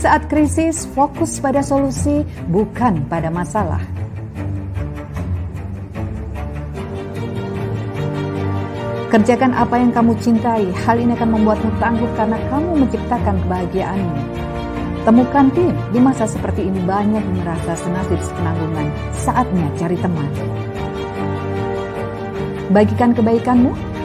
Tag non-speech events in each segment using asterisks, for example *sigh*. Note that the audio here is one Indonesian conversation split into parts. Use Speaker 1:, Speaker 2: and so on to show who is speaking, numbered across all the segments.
Speaker 1: Saat krisis, fokus pada solusi, bukan pada masalah. Kerjakan apa yang kamu cintai, hal ini akan membuatmu tangguh karena kamu menciptakan kebahagiaanmu. Temukan tim, di masa seperti ini banyak yang merasa senasib sepenanggungan, saatnya cari teman. Bagikan kebaikanmu,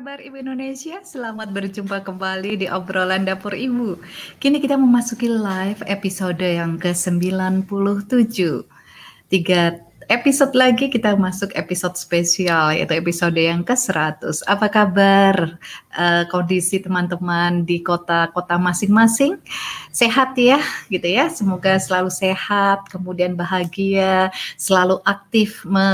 Speaker 1: Kabar Ibu Indonesia? Selamat berjumpa kembali di obrolan dapur Ibu. Kini kita memasuki live episode yang ke-97. Tiga episode lagi kita masuk episode spesial yaitu episode yang ke-100. Apa kabar uh, kondisi teman-teman di kota-kota masing-masing? Sehat ya gitu ya. Semoga selalu sehat, kemudian bahagia, selalu aktif me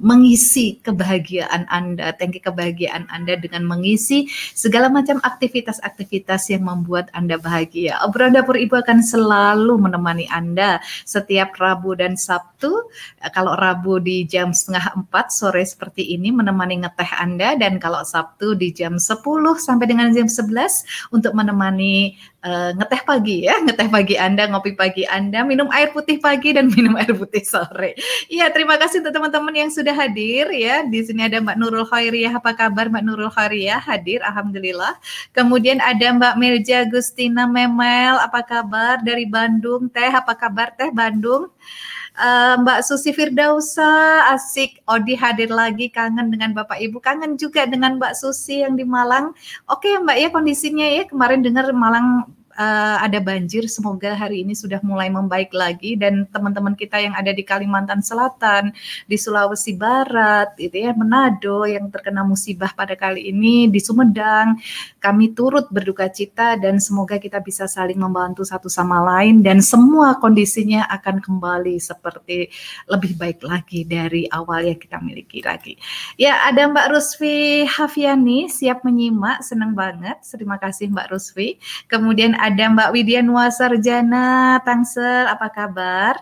Speaker 1: mengisi kebahagiaan Anda, tangki kebahagiaan Anda dengan mengisi segala macam aktivitas-aktivitas yang membuat Anda bahagia. Obrolan dapur Ibu akan selalu menemani Anda setiap Rabu dan Sabtu. Kalau Rabu di jam setengah empat sore seperti ini menemani ngeteh Anda dan kalau Sabtu di jam 10 sampai dengan jam 11 untuk menemani uh, ngeteh pagi ya, ngeteh pagi Anda, ngopi pagi Anda, minum air putih pagi dan *laughs* minum air putih sore. Iya, terima kasih untuk teman-teman yang sudah hadir ya. Di sini ada Mbak Nurul Khairiyah. Apa kabar Mbak Nurul Khairiyah? Hadir, alhamdulillah. Kemudian ada Mbak Melja Gustina Memel. Apa kabar dari Bandung? Teh, apa kabar Teh Bandung? Uh, Mbak Susi Firdausa, asik. Odi hadir lagi, kangen dengan Bapak Ibu, kangen juga dengan Mbak Susi yang di Malang. Oke Mbak ya kondisinya ya, kemarin dengar Malang uh, ada banjir. Semoga hari ini sudah mulai membaik lagi dan teman-teman kita yang ada di Kalimantan Selatan, di Sulawesi Barat, itu ya Manado yang terkena musibah pada kali ini di Sumedang, kami turut berduka cita dan semoga kita bisa saling membantu satu sama lain dan semua kondisinya akan kembali seperti lebih baik lagi dari awal yang kita miliki lagi. Ya, ada Mbak Rusfi Hafiani siap menyimak, senang banget. Terima kasih Mbak Rusfi. Kemudian ada Mbak Widya Nuwasarjana Tangsel, apa kabar?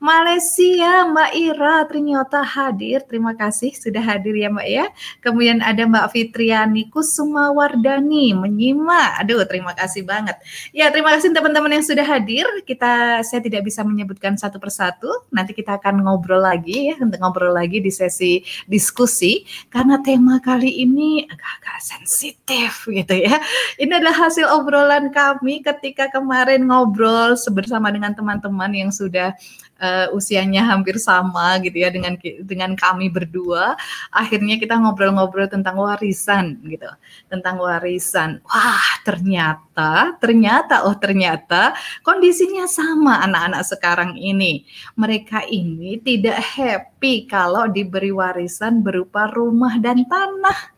Speaker 1: Malaysia, Mbak Ira ternyata hadir. Terima kasih sudah hadir ya Mbak ya. Kemudian ada Mbak Fitriani Kusuma Wardani menyimak. Aduh, terima kasih banget. Ya, terima kasih teman-teman yang sudah hadir. Kita saya tidak bisa menyebutkan satu persatu. Nanti kita akan ngobrol lagi ya, untuk ngobrol lagi di sesi diskusi karena tema kali ini agak-agak sensitif gitu ya. Ini adalah hasil obrolan kami ketika kemarin ngobrol bersama dengan teman-teman yang sudah uh, usianya hampir sama gitu ya dengan dengan kami berdua akhirnya kita ngobrol-ngobrol tentang warisan gitu tentang warisan. Wah ternyata ternyata oh ternyata kondisinya sama anak-anak sekarang ini. Mereka ini tidak happy kalau diberi warisan berupa rumah dan tanah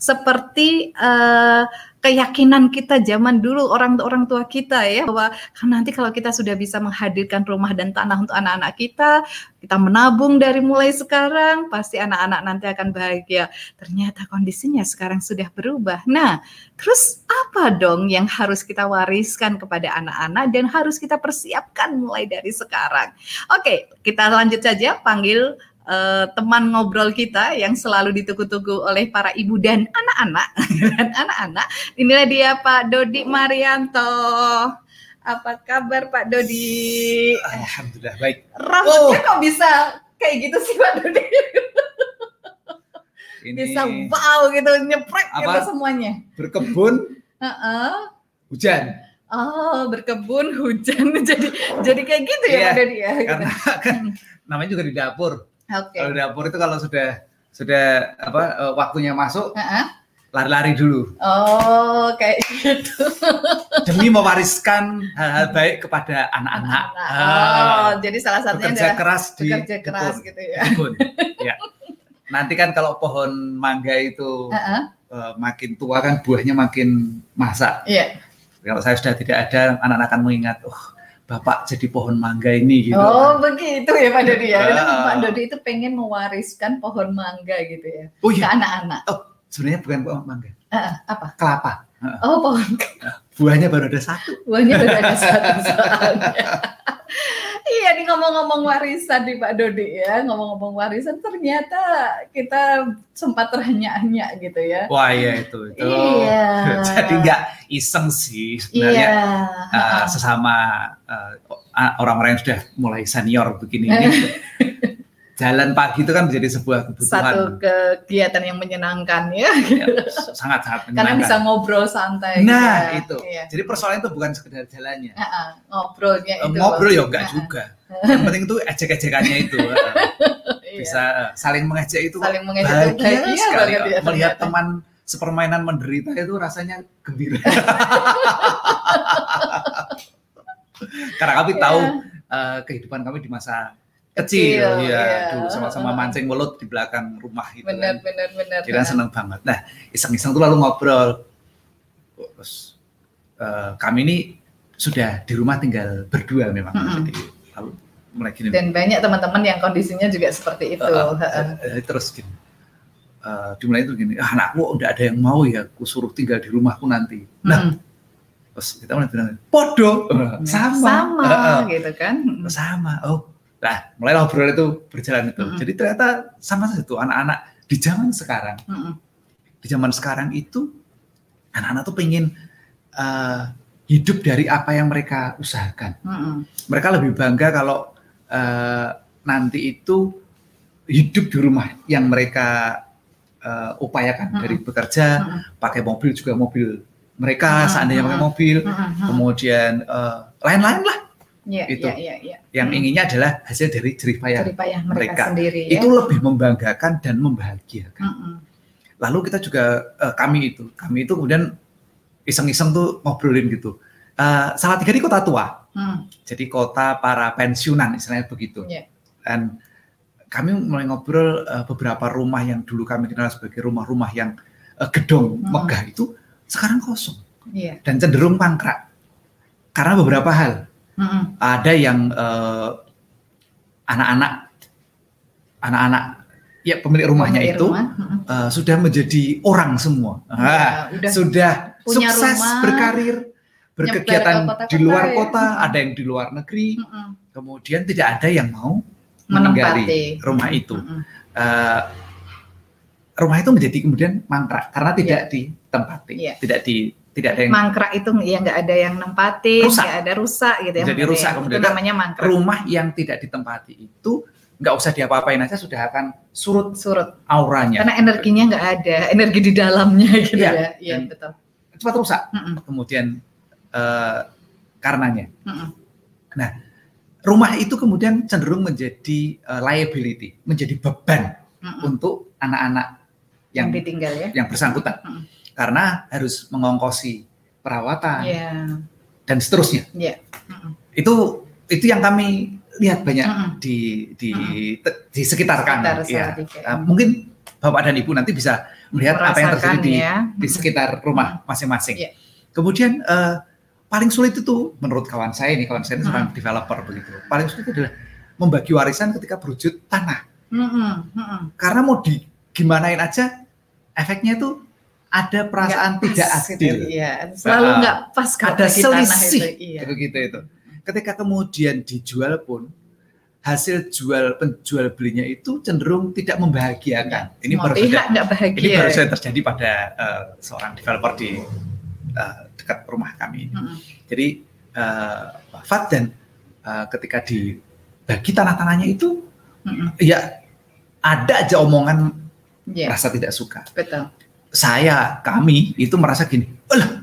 Speaker 1: seperti uh, keyakinan kita zaman dulu orang-orang tua kita ya bahwa kan nanti kalau kita sudah bisa menghadirkan rumah dan tanah untuk anak-anak kita, kita menabung dari mulai sekarang, pasti anak-anak nanti akan bahagia. Ternyata kondisinya sekarang sudah berubah. Nah, terus apa dong yang harus kita wariskan kepada anak-anak dan harus kita persiapkan mulai dari sekarang? Oke, kita lanjut saja panggil uh, teman ngobrol kita yang selalu ditunggu-tunggu oleh para ibu dan anak-anak *laughs* dan anak-anak. Inilah dia Pak Dodi Marianto. Apa kabar Pak Dodi?
Speaker 2: Alhamdulillah baik.
Speaker 1: Rambutnya oh. kok bisa kayak gitu sih Pak Dodi? *laughs* Ini bisa wow gitu nyeprek gitu apa? gitu semuanya.
Speaker 2: Berkebun. Uh -uh. Hujan.
Speaker 1: Oh, berkebun hujan *laughs* jadi jadi kayak gitu ya iya, Pak Dodi ya.
Speaker 2: Karena kan namanya juga di dapur. Okay. Kalau dapur itu kalau sudah sudah apa uh, waktunya masuk, uh-huh. lari-lari dulu.
Speaker 1: Oh, kayak gitu.
Speaker 2: Demi mewariskan hal-hal baik kepada anak-anak.
Speaker 1: Oh, uh, jadi salah satunya
Speaker 2: bekerja adalah keras di
Speaker 1: bekerja keras kebun. gitu ya.
Speaker 2: ya. Nanti kan kalau pohon mangga itu uh-huh. uh, makin tua kan buahnya makin masak. Iya. Yeah. Kalau saya sudah tidak ada, anak-anak akan mengingat, oh bapak jadi pohon mangga ini gitu.
Speaker 1: Oh begitu ya Pak Dodi ya. Uh, Pak Dodi itu pengen mewariskan pohon mangga gitu ya oh, iya. ke anak-anak.
Speaker 2: Oh sebenarnya bukan pohon mangga.
Speaker 1: Uh, apa?
Speaker 2: Kelapa.
Speaker 1: Uh. Oh pohon.
Speaker 2: Buahnya baru ada satu.
Speaker 1: Buahnya baru ada satu soalnya. *laughs* Iya nih ngomong-ngomong warisan nih Pak Dodi ya, ngomong-ngomong warisan ternyata kita sempat terhanya-hanya gitu ya.
Speaker 2: Wah iya itu. itu. Iya. *laughs* Jadi nggak iseng sih sebenarnya iya. uh, sesama uh, orang-orang yang sudah mulai senior begini ini. *laughs* jalan pagi itu kan menjadi sebuah kebutuhan.
Speaker 1: Satu kegiatan yang menyenangkan ya. ya
Speaker 2: sangat sangat
Speaker 1: menyenangkan. *laughs* Karena bisa ngobrol santai.
Speaker 2: Nah ya. itu. Iya. Jadi persoalan itu bukan sekedar jalannya. Uh
Speaker 1: -uh, ngobrolnya
Speaker 2: itu. Ngobrol ya enggak uh -uh. juga. Yang penting itu ejek-ejekannya itu. *laughs* Iya. bisa saling mengejek itu.
Speaker 1: Saling mengejek bahagia, bahagia
Speaker 2: sekali. Ya, melihat teman sepermainan menderita itu rasanya gembira. *laughs* Karena kami yeah. tahu uh, kehidupan kami di masa kecil, kecil ya, ya. dulu sama-sama mancing mulut di belakang rumah itu
Speaker 1: benar kan. benar benar.
Speaker 2: kira seneng banget. Nah iseng-iseng tuh lalu ngobrol. Terus uh, kami ini sudah di rumah tinggal berdua memang. Mm -hmm. jadi lalu
Speaker 1: mulai gini. Dan banyak teman-teman yang kondisinya juga seperti itu. Uh,
Speaker 2: uh, uh, terus gini. Uh, dimulai itu gini ah, anakku udah ada yang mau ya? Aku suruh tinggal di rumahku nanti. Nah mm -hmm. terus kita mulai bilang podo. Sama.
Speaker 1: sama uh, gitu kan.
Speaker 2: Sama. Oh Nah, mulai obrolan itu berjalan itu. Mm -hmm. Jadi ternyata sama saja tuh anak-anak di zaman sekarang. Mm -hmm. Di zaman sekarang itu anak-anak tuh pengen uh, hidup dari apa yang mereka usahakan. Mm -hmm. Mereka lebih bangga kalau uh, nanti itu hidup di rumah yang mereka uh, upayakan mm -hmm. dari bekerja, mm -hmm. pakai mobil juga mobil mereka, mm -hmm. seandainya pakai mobil, mm -hmm. kemudian lain-lain uh, lah
Speaker 1: Ya, itu ya, ya, ya.
Speaker 2: yang hmm. inginnya adalah hasil dari jeripayah,
Speaker 1: jeripayah mereka, mereka sendiri
Speaker 2: ya. itu lebih membanggakan dan membahagiakan hmm. lalu kita juga uh, kami itu kami itu kemudian iseng-iseng tuh ngobrolin gitu uh, tiga di kota tua hmm. jadi kota para pensiunan istilahnya begitu yeah. dan kami mulai ngobrol uh, beberapa rumah yang dulu kami kenal sebagai rumah-rumah yang uh, gedung hmm. megah itu sekarang kosong yeah. dan cenderung mangkrak karena beberapa hal hmm Ada yang uh, anak-anak, anak-anak ya pemilik rumahnya pemilik itu rumah. uh, sudah menjadi orang semua, ya, ah, sudah punya sukses rumah, berkarir, berkegiatan di luar ya. kota, ada yang di luar negeri, mm-hmm. kemudian tidak ada yang mau meninggali rumah itu. Mm-hmm. Uh, rumah itu menjadi kemudian mangkrak karena tidak yeah. ditempati, yeah. tidak di tidak ada yang
Speaker 1: mangkrak itu ya nggak ada yang nempatin, nggak ada rusak gitu ya.
Speaker 2: Jadi rusak kemudian itu namanya mangkrak. Rumah yang tidak ditempati itu nggak usah diapa-apain aja sudah akan surut
Speaker 1: surut
Speaker 2: auranya.
Speaker 1: Karena energinya nggak ada, energi di dalamnya *laughs* gitu ya. ya. Iya betul.
Speaker 2: Cepat rusak. Mm -mm. Kemudian uh, karenanya. Mm -mm. Nah, rumah itu kemudian cenderung menjadi uh, liability, menjadi beban mm -mm. untuk anak-anak yang, yang
Speaker 1: ditinggal ya,
Speaker 2: yang bersangkutan. Mm -mm karena harus mengongkosi perawatan yeah. dan seterusnya.
Speaker 1: Yeah.
Speaker 2: Itu itu yang kami lihat banyak mm -hmm. di di mm -hmm. di sekitar kami. ya. Uh, mungkin bapak dan ibu nanti bisa melihat Merasakan apa yang terjadi di ya. di sekitar rumah masing-masing. Yeah. Kemudian uh, paling sulit itu menurut kawan saya ini kawan saya ini seorang mm -hmm. developer begitu. Paling sulit adalah membagi warisan ketika berwujud tanah. Mm -hmm. Karena mau di gimanain aja efeknya itu ada perasaan pas, tidak adil. Gitu,
Speaker 1: iya. Selalu nggak pas
Speaker 2: ada selisih itu. Iya. Begitu itu. Ketika kemudian dijual pun hasil jual penjual belinya itu cenderung tidak membahagiakan.
Speaker 1: Ya, ini baru saja
Speaker 2: ini baru saja terjadi pada uh, seorang developer di uh, dekat rumah kami. Hmm. Jadi uh, wafat dan uh, ketika dibagi tanah-tanahnya itu hmm. ya ada aja omongan yeah. rasa tidak suka.
Speaker 1: Betul
Speaker 2: saya kami itu merasa gini, lah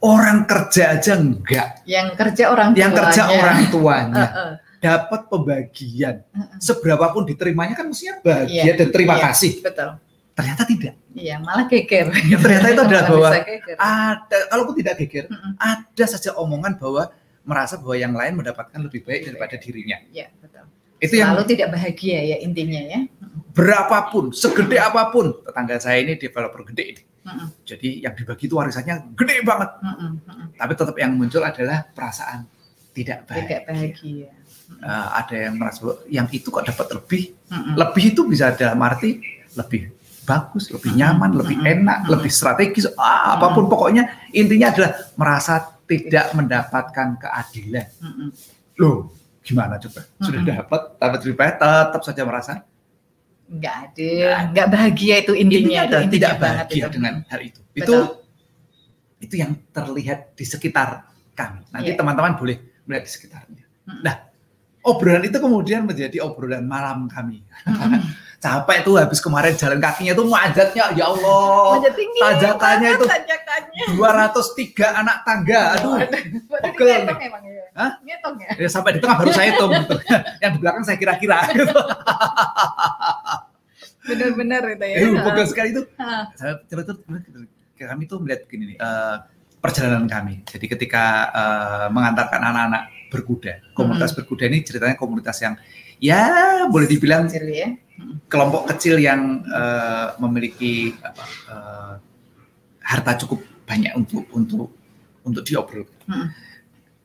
Speaker 2: orang kerja aja enggak.
Speaker 1: Yang kerja orang
Speaker 2: tuanya. Yang kerja orang tuanya. *laughs* uh, uh. Dapat pembagian. Uh, uh. Seberapapun diterimanya kan mestinya bahagia yeah, dan terima yeah, kasih.
Speaker 1: Betul.
Speaker 2: Ternyata tidak.
Speaker 1: Iya, malah geger.
Speaker 2: Ya, ternyata itu *laughs* adalah bahwa ada, kalaupun tidak geger, uh, uh. ada saja omongan bahwa merasa bahwa yang lain mendapatkan lebih baik daripada dirinya.
Speaker 1: Iya, betul. Itu Selalu yang tidak bahagia ya intinya ya
Speaker 2: berapapun, segede apa pun, tetangga saya ini developer gede ini. Mm-hmm. Jadi yang dibagi itu warisannya gede banget. Mm-hmm. Tapi tetap yang muncul adalah perasaan tidak bahagia.
Speaker 1: Tidak bahagia.
Speaker 2: Uh, ada yang merasa yang itu kok dapat lebih, mm-hmm. lebih itu bisa dalam arti lebih bagus, lebih nyaman, lebih enak, lebih strategis, ah, apa pun pokoknya intinya adalah merasa tidak mendapatkan keadilan. Loh, gimana coba? Sudah dapat, dapat lebih baik, tetap saja merasa
Speaker 1: nggak ada, nggak bahagia itu intinya, itu
Speaker 2: intinya tidak bahagia itu. dengan hal itu. Betul. Itu itu yang terlihat di sekitar kami. Nanti yeah. teman-teman boleh melihat di sekitarnya. Hmm. Nah, obrolan itu kemudian menjadi obrolan malam kami. Hmm. *laughs* Capek tuh habis kemarin jalan kakinya tuh majatnya ya Allah. Majat tinggi. Tajakannya itu tajakannya. 203 anak tangga. Aduh.
Speaker 1: Pegel ya? Hah? Ngetong ya?
Speaker 2: ya? sampai di tengah baru saya hitung gitu. *laughs* Yang di belakang saya kira-kira gitu. *laughs*
Speaker 1: Benar-benar itu ya.
Speaker 2: Eh, pegel sekali itu. Saya cerita kami tuh melihat begini nih. Uh, perjalanan kami. Jadi ketika uh, mengantarkan anak-anak berkuda, komunitas hmm. berkuda ini ceritanya komunitas yang ya boleh dibilang kecil, ya? kelompok kecil yang uh, memiliki apa, uh, harta cukup banyak untuk untuk untuk diobrolkan. Hmm.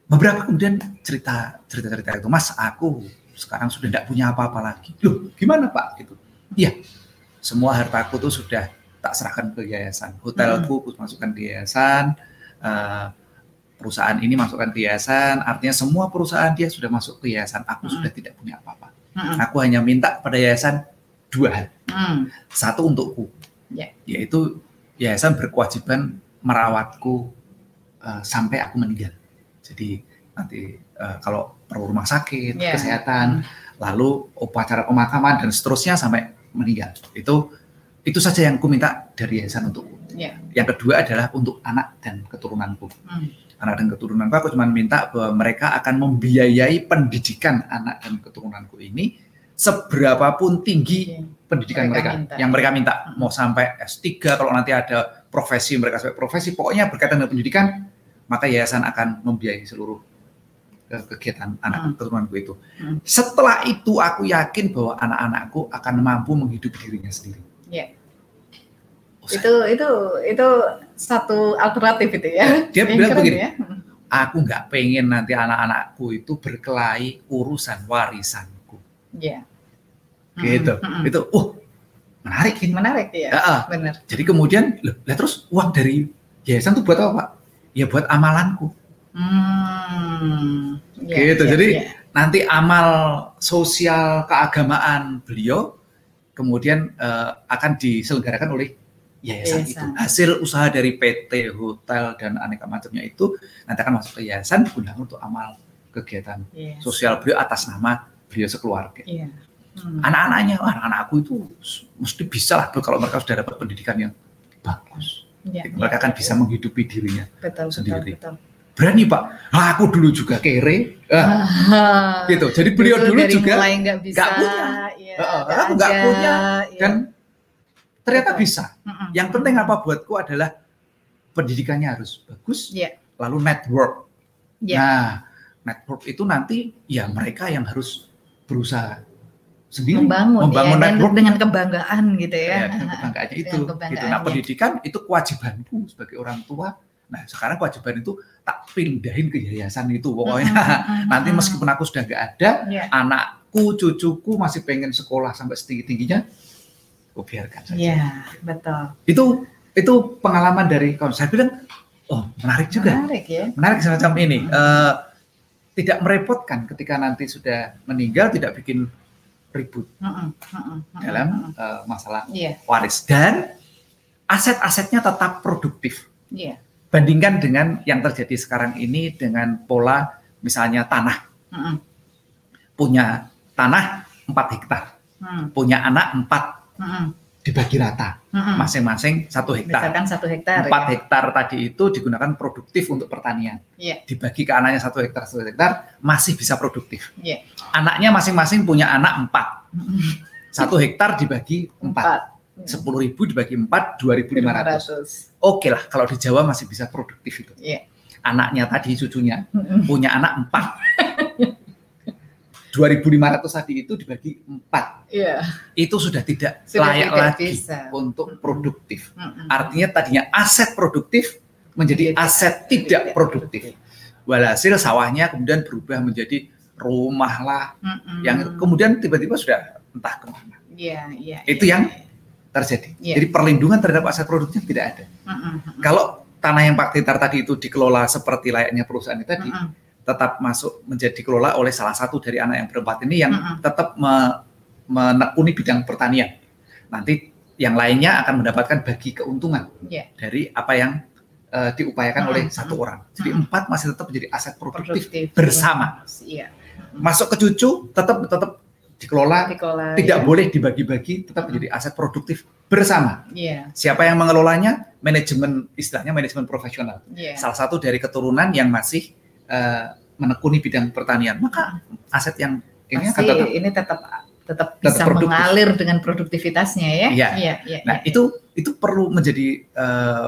Speaker 2: Beberapa kemudian cerita cerita cerita itu, Mas, aku sekarang sudah tidak punya apa-apa lagi. Loh, gimana Pak? Gitu. Iya, semua hartaku tuh sudah tak serahkan ke yayasan. Hotelku hmm. masukkan di yayasan, uh, perusahaan ini masukkan ke yayasan, artinya semua perusahaan dia sudah masuk ke yayasan. Aku hmm. sudah tidak punya apa-apa. Hmm. Aku hanya minta pada yayasan dua hal. Hmm. Satu untukku, yeah. yaitu yayasan berkewajiban merawatku uh, sampai aku meninggal. Jadi nanti uh, kalau perlu rumah sakit, yeah. kesehatan, hmm. lalu upacara pemakaman dan seterusnya sampai meninggal. Itu itu saja yang ku minta dari yayasan untukku. Yeah. Yang kedua adalah untuk anak dan keturunanku. Hmm. Anak dan keturunanku aku cuma minta bahwa mereka akan membiayai pendidikan anak dan keturunanku ini seberapapun tinggi yeah. pendidikan mereka, mereka yang mereka minta. Mau sampai S3 kalau nanti ada profesi mereka sampai profesi, pokoknya berkaitan dengan pendidikan, maka yayasan akan membiayai seluruh kegiatan anak hmm. keturunanku itu. Hmm. Setelah itu aku yakin bahwa anak-anakku akan mampu menghidupi dirinya sendiri.
Speaker 1: Yeah itu itu itu satu alternatif itu ya.
Speaker 2: Dia bilang begini, ya. aku nggak pengen nanti anak-anakku itu berkelahi urusan warisanku.
Speaker 1: Iya.
Speaker 2: Gitu. Mm -hmm. Itu, uh, menarik ini.
Speaker 1: Menarik ya.
Speaker 2: ya Benar. Jadi kemudian, loh, lah terus uang dari yayasan itu buat apa Pak? Ya buat amalanku. Hmm. Ya, gitu. Ya, Jadi ya. nanti amal sosial keagamaan beliau kemudian uh, akan diselenggarakan oleh yayasan, yayasan itu. Hasil usaha dari PT, hotel dan aneka macamnya itu nanti akan masuk ke yayasan digunakan untuk amal kegiatan yes. sosial beliau atas nama beliau sekeluarga. Yeah. Hmm. Anak-anaknya, anak-anak aku itu mesti bisa lah kalau mereka sudah dapat pendidikan yang bagus. Yeah, mereka akan yeah. bisa menghidupi dirinya betul, sendiri. Betul, betul. Berani pak, ah, aku dulu juga kere, ah, *laughs* gitu. Jadi beliau dulu juga
Speaker 1: nggak punya,
Speaker 2: ya, uh, nggak punya, ya. dan Ternyata bisa. Mm-hmm. Yang penting apa buatku adalah pendidikannya harus bagus, yeah. lalu network. Yeah. Nah, network itu nanti ya mereka yang harus berusaha sendiri
Speaker 1: membangun, membangun ya, network dengan kebanggaan gitu ya. ya
Speaker 2: dengan kebanggaannya itu. Gitu. Nah, pendidikan itu kewajibanku sebagai orang tua. Nah, sekarang kewajiban itu tak pindahin ke yayasan itu pokoknya. Mm-hmm. *laughs* Nanti meskipun aku sudah nggak ada, yeah. anakku, cucuku masih pengen sekolah sampai setinggi-tingginya, aku biarkan saja.
Speaker 1: Iya, betul.
Speaker 2: Itu itu pengalaman dari kawan saya bilang, oh menarik juga.
Speaker 1: Menarik ya.
Speaker 2: Menarik semacam ini. Uh, tidak merepotkan ketika nanti sudah meninggal, tidak bikin ribut uh -uh, dalam uh, masalah yeah. waris dan aset-asetnya tetap produktif.
Speaker 1: Yeah.
Speaker 2: Bandingkan dengan yang terjadi sekarang ini dengan pola misalnya tanah. Punya tanah 4 hektar, uh. punya anak 4 dibagi rata masing-masing satu hektar.
Speaker 1: Misalkan satu hektar.
Speaker 2: Empat ya. hektar tadi itu digunakan produktif untuk pertanian.
Speaker 1: Yeah.
Speaker 2: Dibagi ke anaknya satu hektar satu hektar masih bisa produktif.
Speaker 1: Yeah.
Speaker 2: Anaknya masing-masing punya anak empat. Satu hektar dibagi empat. Sepuluh ribu dibagi empat, dua ribu lima ratus. Oke lah, kalau di Jawa masih bisa produktif itu.
Speaker 1: Yeah.
Speaker 2: Anaknya tadi cucunya punya anak empat. *laughs* 2.500 tadi itu dibagi empat,
Speaker 1: yeah.
Speaker 2: itu sudah tidak sudah layak tidak lagi bisa. untuk produktif. Mm -hmm. Artinya tadinya aset produktif menjadi aset tidak produktif. walhasil sawahnya kemudian berubah menjadi rumah lah
Speaker 1: Mm-mm.
Speaker 2: yang kemudian tiba-tiba sudah entah ke mana
Speaker 1: Iya, iya.
Speaker 2: Itu
Speaker 1: iya,
Speaker 2: yang
Speaker 1: iya.
Speaker 2: terjadi.
Speaker 1: Iya.
Speaker 2: Jadi perlindungan terhadap aset produktif tidak ada.
Speaker 1: Mm-mm, mm-mm.
Speaker 2: Kalau tanah yang Pak Titar tadi itu dikelola seperti layaknya perusahaan itu tadi,
Speaker 1: Mm-mm.
Speaker 2: Tetap masuk menjadi dikelola oleh salah satu dari anak yang berempat ini yang
Speaker 1: Mm-mm.
Speaker 2: tetap me- menekuni bidang pertanian. Nanti yang lainnya akan mendapatkan bagi keuntungan
Speaker 1: Iya.
Speaker 2: dari apa yang eh, diupayakan oleh
Speaker 1: Mm-mm.
Speaker 2: satu orang. Jadi
Speaker 1: Mm-mm.
Speaker 2: empat masih tetap menjadi aset produktif,
Speaker 1: Produktif.
Speaker 2: bersama.
Speaker 1: Iya.
Speaker 2: Masuk ke cucu tetap tetap dikelola,
Speaker 1: Dikelola.
Speaker 2: tidak
Speaker 1: ya.
Speaker 2: boleh dibagi-bagi, tetap menjadi aset produktif bersama.
Speaker 1: Iya.
Speaker 2: Siapa yang mengelolanya? Manajemen istilahnya manajemen profesional.
Speaker 1: Iya.
Speaker 2: Salah satu dari keturunan yang masih eh, menekuni bidang pertanian. Maka aset yang ini akan tetap.
Speaker 1: ini tetap tetap
Speaker 2: Tetap
Speaker 1: bisa
Speaker 2: produktif.
Speaker 1: mengalir dengan produktivitasnya ya.
Speaker 2: Iya.
Speaker 1: Iya, iya.
Speaker 2: Nah
Speaker 1: iya.
Speaker 2: itu itu perlu menjadi eh,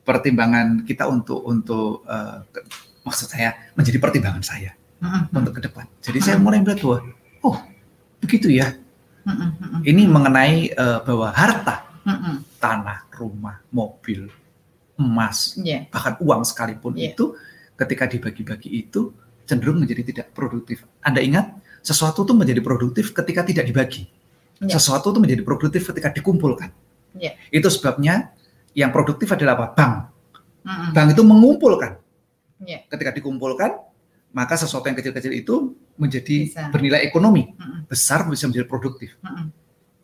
Speaker 2: pertimbangan kita untuk untuk eh, ke- maksud saya menjadi pertimbangan saya
Speaker 1: Mm-mm,
Speaker 2: untuk ke depan. Jadi saya mulai melihat bahwa oh begitu ya.
Speaker 1: mm-mm,
Speaker 2: Ini mengenai eh, bahwa harta,
Speaker 1: mm-mm.
Speaker 2: tanah, rumah, mobil, emas,
Speaker 1: Iya.
Speaker 2: bahkan uang sekalipun
Speaker 1: Iya.
Speaker 2: itu ketika dibagi-bagi itu cenderung menjadi tidak produktif. Anda ingat sesuatu itu menjadi produktif ketika tidak dibagi.
Speaker 1: Iya.
Speaker 2: Sesuatu itu menjadi produktif ketika dikumpulkan.
Speaker 1: Iya.
Speaker 2: Itu sebabnya yang produktif adalah apa? Bank.
Speaker 1: Mm-mm.
Speaker 2: Bank itu mengumpulkan.
Speaker 1: Iya.
Speaker 2: Ketika dikumpulkan, maka sesuatu yang kecil-kecil itu menjadi
Speaker 1: Bisa.
Speaker 2: bernilai ekonomi
Speaker 1: Mm-mm,
Speaker 2: besar bisa menjadi produktif.
Speaker 1: mm-mm.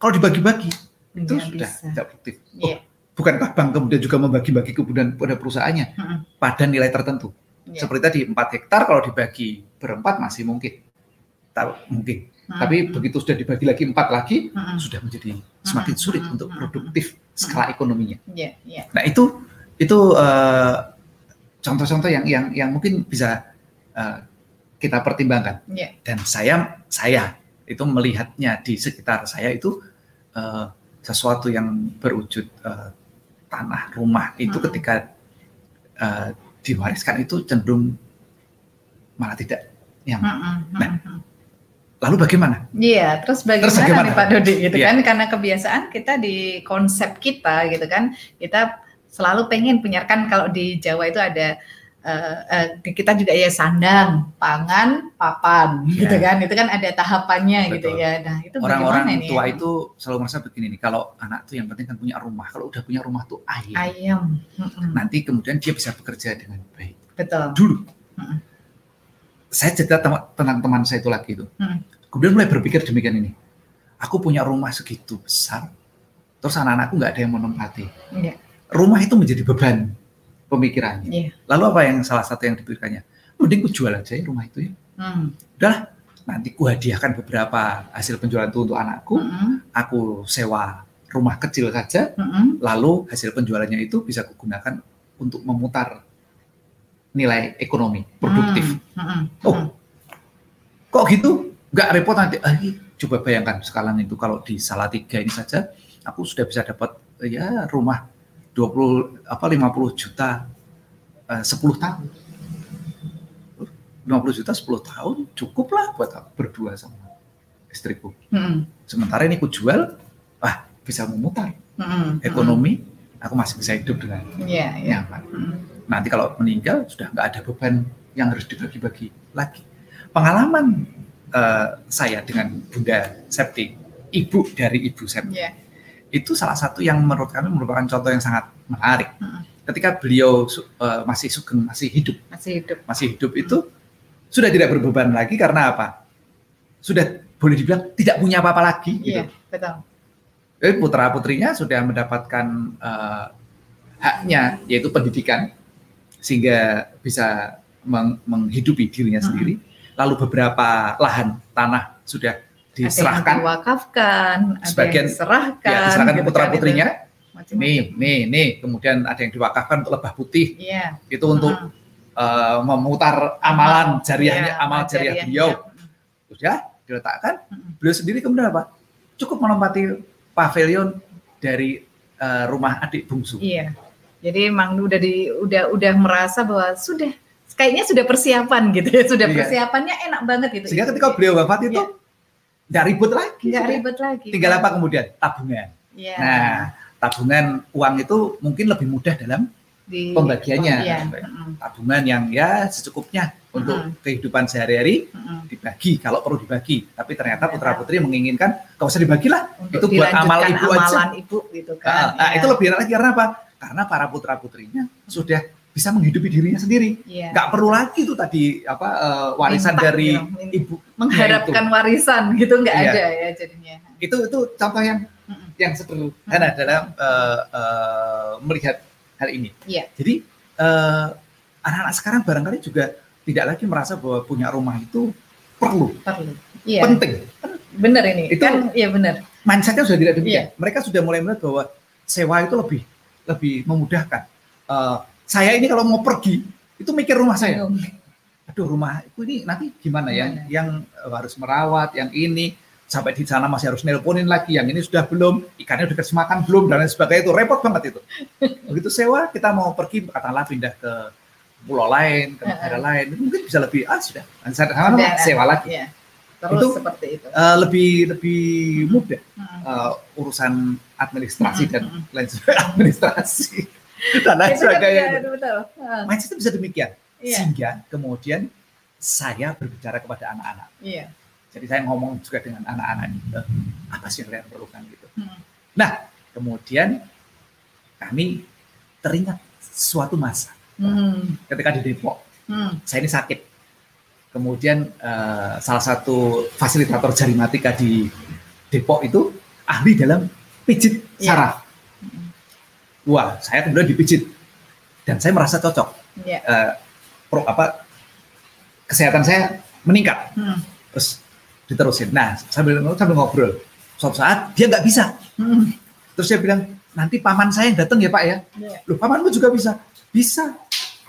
Speaker 2: Kalau dibagi-bagi itu
Speaker 1: Nggak
Speaker 2: sudah
Speaker 1: bisa.
Speaker 2: tidak produktif. Oh,
Speaker 1: Iya.
Speaker 2: bukankah bank kemudian juga membagi-bagi kemudian pada perusahaannya
Speaker 1: Mm-mm.
Speaker 2: pada nilai tertentu?
Speaker 1: Iya.
Speaker 2: Seperti tadi 4 hektar kalau dibagi berempat masih mungkin. Tahu mungkin.
Speaker 1: Mm-mm.
Speaker 2: Tapi begitu sudah dibagi lagi empat lagi
Speaker 1: Mm-mm.
Speaker 2: sudah menjadi semakin
Speaker 1: Mm-mm.
Speaker 2: sulit
Speaker 1: Mm-mm.
Speaker 2: untuk
Speaker 1: Mm-mm.
Speaker 2: produktif skala ekonominya.
Speaker 1: Iya, iya.
Speaker 2: Nah, itu itu eh, contoh-contoh yang yang yang mungkin bisa eh, kita pertimbangkan.
Speaker 1: Iya.
Speaker 2: Dan saya saya itu melihatnya di sekitar saya itu eh, sesuatu yang berwujud eh, tanah rumah itu
Speaker 1: Mm-mm.
Speaker 2: ketika eh, diwariskan itu cenderung malah tidak yang
Speaker 1: Mm-mm,
Speaker 2: Nah,
Speaker 1: mm-mm.
Speaker 2: lalu bagaimana?
Speaker 1: Iya, terus bagaimana,
Speaker 2: Terus bagaimana?
Speaker 1: nih Pak Dodi gitu
Speaker 2: Iya.
Speaker 1: kan? Karena kebiasaan kita di konsep kita gitu kan, kita selalu pengen punya kan kalau di Jawa itu ada eh, di kita juga ya sandang, pangan, papan
Speaker 2: Iya.
Speaker 1: gitu kan. Itu kan ada tahapannya gitu
Speaker 2: Betul.
Speaker 1: ya. Nah, itu
Speaker 2: Orang-orang
Speaker 1: nih?
Speaker 2: tua
Speaker 1: ya?
Speaker 2: itu selalu merasa begini nih, kalau anak tuh yang penting kan punya rumah. Kalau udah punya rumah tuh ayam.
Speaker 1: ayam. Mm-mm.
Speaker 2: Nanti kemudian dia bisa bekerja dengan baik.
Speaker 1: Betul.
Speaker 2: Dulu.
Speaker 1: Mm-mm.
Speaker 2: Saya cerita tentang teman saya itu lagi itu.
Speaker 1: Mm.
Speaker 2: Kemudian mulai berpikir demikian ini. Aku punya rumah segitu besar, terus anak-anakku nggak ada yang menempati.
Speaker 1: Iya.
Speaker 2: Rumah itu menjadi beban pemikirannya.
Speaker 1: Iya.
Speaker 2: Lalu apa yang salah satu yang dipikirkannya? Mending ku jual aja ya rumah itu ya.
Speaker 1: Mm.
Speaker 2: Nanti ku hadiahkan beberapa hasil penjualan itu untuk anakku.
Speaker 1: Mm-mm.
Speaker 2: Aku sewa rumah kecil saja,
Speaker 1: Mm-mm.
Speaker 2: lalu hasil penjualannya itu bisa kugunakan untuk memutar nilai ekonomi produktif.
Speaker 1: Mm-mm.
Speaker 2: Oh, kok gitu? Nggak repot nanti. Ah, ih, coba bayangkan sekarang itu kalau di Salatiga ini saja, aku sudah bisa dapat ya rumah 20 apa 50 juta eh, 10 tahun. 50 juta 10 tahun cukup lah buat aku berdua sama istriku.
Speaker 1: Mm-mm.
Speaker 2: Sementara ini ku jual, ah bisa memutar
Speaker 1: Mm-mm.
Speaker 2: ekonomi, aku masih bisa hidup dengan
Speaker 1: Iya, iya.
Speaker 2: nyaman.
Speaker 1: Mm.
Speaker 2: Nanti kalau meninggal sudah nggak ada beban yang harus dibagi-bagi lagi. Pengalaman eh, saya dengan Bunda Septi, ibu dari ibu Septi,
Speaker 1: Iya.
Speaker 2: Itu salah satu yang menurut kami merupakan contoh yang sangat menarik.
Speaker 1: Mm-mm.
Speaker 2: Ketika beliau eh, masih sugeng, masih hidup,
Speaker 1: Masih hidup.
Speaker 2: masih hidup itu sudah tidak berbeban lagi karena apa? Sudah boleh dibilang tidak punya apa-apa lagi. Gitu.
Speaker 1: Iya, betul.
Speaker 2: Jadi putra putrinya sudah mendapatkan eh, haknya yaitu pendidikan sehingga bisa meng- menghidupi dirinya
Speaker 1: Mm-mm.
Speaker 2: sendiri. Lalu beberapa lahan tanah sudah
Speaker 1: Ada yang
Speaker 2: diserahkan
Speaker 1: diwakafkan, ada
Speaker 2: Sebagian,
Speaker 1: yang diserahkan,
Speaker 2: ya, diserahkan
Speaker 1: gitu
Speaker 2: putra putrinya.
Speaker 1: macam-macam.
Speaker 2: Nih, nih, nih. Kemudian ada yang diwakafkan untuk lebah putih
Speaker 1: Iya.
Speaker 2: itu untuk
Speaker 1: Mm.
Speaker 2: eh, memutar amalan jariahnya,
Speaker 1: Iya,
Speaker 2: amal jariah
Speaker 1: jariahnya.
Speaker 2: beliau. Sudah diletakkan.
Speaker 1: Mm-mm.
Speaker 2: Beliau sendiri kemudian apa? Cukup menempati pavilion dari eh, rumah adik bungsu.
Speaker 1: Iya. Jadi emang udah di udah udah merasa bahwa sudah kayaknya sudah persiapan gitu ya, sudah
Speaker 2: Iya.
Speaker 1: persiapannya enak banget gitu.
Speaker 2: Sehingga ketika beliau wafat itu
Speaker 1: Iya.
Speaker 2: Nggak ribut lagi.
Speaker 1: nggak ribet lagi.
Speaker 2: Tinggal apa kemudian? Tabungan.
Speaker 1: Iya.
Speaker 2: Nah, tabungan uang itu mungkin lebih mudah dalam di pembagiannya ya. tabungan yang ya secukupnya untuk hmm. kehidupan sehari-hari hmm. dibagi kalau perlu dibagi tapi ternyata putra putri menginginkan kalau usah dibagilah
Speaker 1: itu buat amal ibu aja ibu gitu
Speaker 2: kan nah, ya. itu lebih enak lagi karena apa karena para putra putrinya sudah bisa menghidupi dirinya sendiri yeah. nggak perlu lagi itu tadi apa uh, warisan Minta, dari ya, ibu
Speaker 1: mengharapkan itu. warisan gitu nggak yeah. ada ya jadinya
Speaker 2: itu itu contoh yang hmm. yang sederhana hmm. dalam uh, uh, melihat hal ini.
Speaker 1: Yeah.
Speaker 2: Jadi anak anak-anak sekarang barangkali juga tidak lagi merasa bahwa punya rumah itu perlu,
Speaker 1: perlu.
Speaker 2: Yeah. penting.
Speaker 1: Benar ini. Itu kan, ya benar.
Speaker 2: Mindsetnya sudah tidak demikian. Yeah. Mereka sudah mulai melihat bahwa sewa itu lebih lebih memudahkan. Uh, saya ini kalau mau pergi itu mikir rumah saya. Aduh. Rumah itu ini nanti gimana ya? Gimana? Yang harus merawat, yang ini. Sampai di sana masih harus nelponin lagi yang ini sudah belum ikannya udah kasih makan belum dan lain sebagainya. Itu repot banget itu. *laughs* Begitu sewa kita mau pergi katakanlah pindah ke pulau lain ke negara lain mungkin bisa lebih ah sudah. Sana sewa lagi. Ya. Terus itu, seperti itu. Uh, lebih lebih mudah uh, urusan administrasi dan lain sebagainya. *laughs* Administrasi dan lain sebagainya mindset bisa demikian yeah. sehingga kemudian saya berbicara kepada anak-anak
Speaker 1: yeah
Speaker 2: jadi saya ngomong juga dengan anak-anak ini, apa sih yang kalian perlukan gitu. Hmm. Nah, kemudian kami teringat suatu masa hmm. ketika di Depok, hmm. saya ini sakit. Kemudian uh, salah satu fasilitator jarimatika di Depok itu ahli dalam pijit yeah. Wah, saya kemudian dipijit dan saya merasa cocok. Yeah. Iya. Uh, pro apa kesehatan saya meningkat. Hmm. Terus diterusin. Nah sambil sambil ngobrol, suatu saat dia nggak bisa. Hmm. Terus dia bilang nanti paman saya yang datang ya pak ya. Yeah. Loh pamanmu juga bisa? Bisa.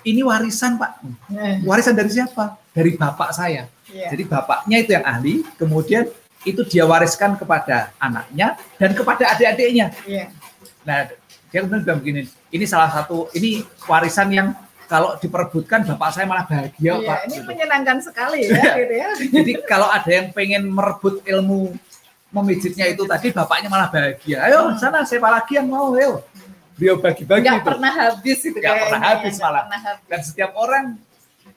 Speaker 2: Ini warisan pak. Yeah. Warisan dari siapa? Dari bapak saya. Yeah. Jadi bapaknya itu yang ahli, kemudian itu dia wariskan kepada anaknya dan kepada adik-adiknya. Yeah. Nah dia kemudian bilang begini, ini salah satu ini warisan yang kalau diperebutkan bapak saya malah bahagia iya,
Speaker 1: pak. Ini gitu. menyenangkan sekali ya, iya. gitu ya.
Speaker 2: Jadi kalau ada yang pengen merebut ilmu memijitnya itu tadi bapaknya malah bahagia. Ayo hmm. sana siapa lagi yang mau ayo. Beliau bagi-bagi.
Speaker 1: Gak pernah habis itu.
Speaker 2: Gak pernah habis ya, malah. Pernah habis. Dan setiap orang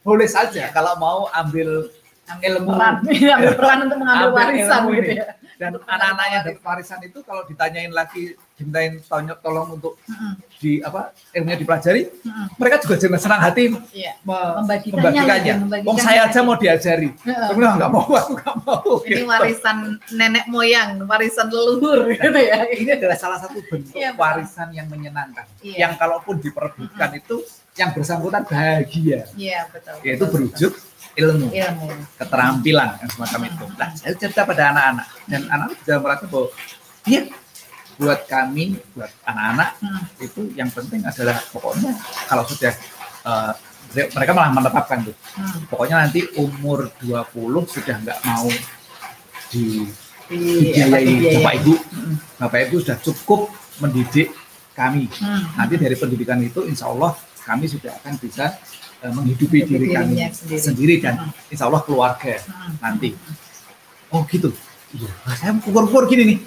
Speaker 2: boleh saja kalau mau ambil ilmu
Speaker 1: peran, *laughs* ambil peran untuk mengambil warisan gitu ya.
Speaker 2: Dan anak-anaknya dari warisan itu kalau ditanyain lagi dimintain tanya tolong untuk mm-hmm. di apa ilmunya dipelajari, mm-hmm. mereka juga jangan senang hati
Speaker 1: yeah. membagikannya.
Speaker 2: membagikannya. Wong saya aja mau diajari, mm-hmm. nggak mau, aku nggak mau.
Speaker 1: Ini gitu. warisan nenek moyang, warisan leluhur, nah, gitu ya.
Speaker 2: Ini adalah salah satu bentuk yeah, warisan yang menyenangkan, yeah. yang kalaupun diperebutkan mm-hmm. itu yang bersangkutan bahagia.
Speaker 1: Iya betul.
Speaker 2: Yaitu betul, berwujud ilmu, ilmu, keterampilan yang semacam itu. Nah, saya cerita pada anak-anak dan anak-anak juga merasa bahwa iya buat kami, buat anak-anak hmm. itu yang penting adalah pokoknya kalau sudah uh, mereka malah menetapkan tuh. Hmm. Pokoknya nanti umur 20 sudah nggak mau di dibiayai Bapak Ibu. Hmm. Bapak Ibu sudah cukup mendidik kami. Hmm. Nanti dari pendidikan itu insya Allah kami sudah akan bisa uh, menghidupi diri kami sendiri, sendiri dan hmm. insya Allah keluarga hmm. nanti. Oh gitu. Iya, saya ukur-ukur gini nih.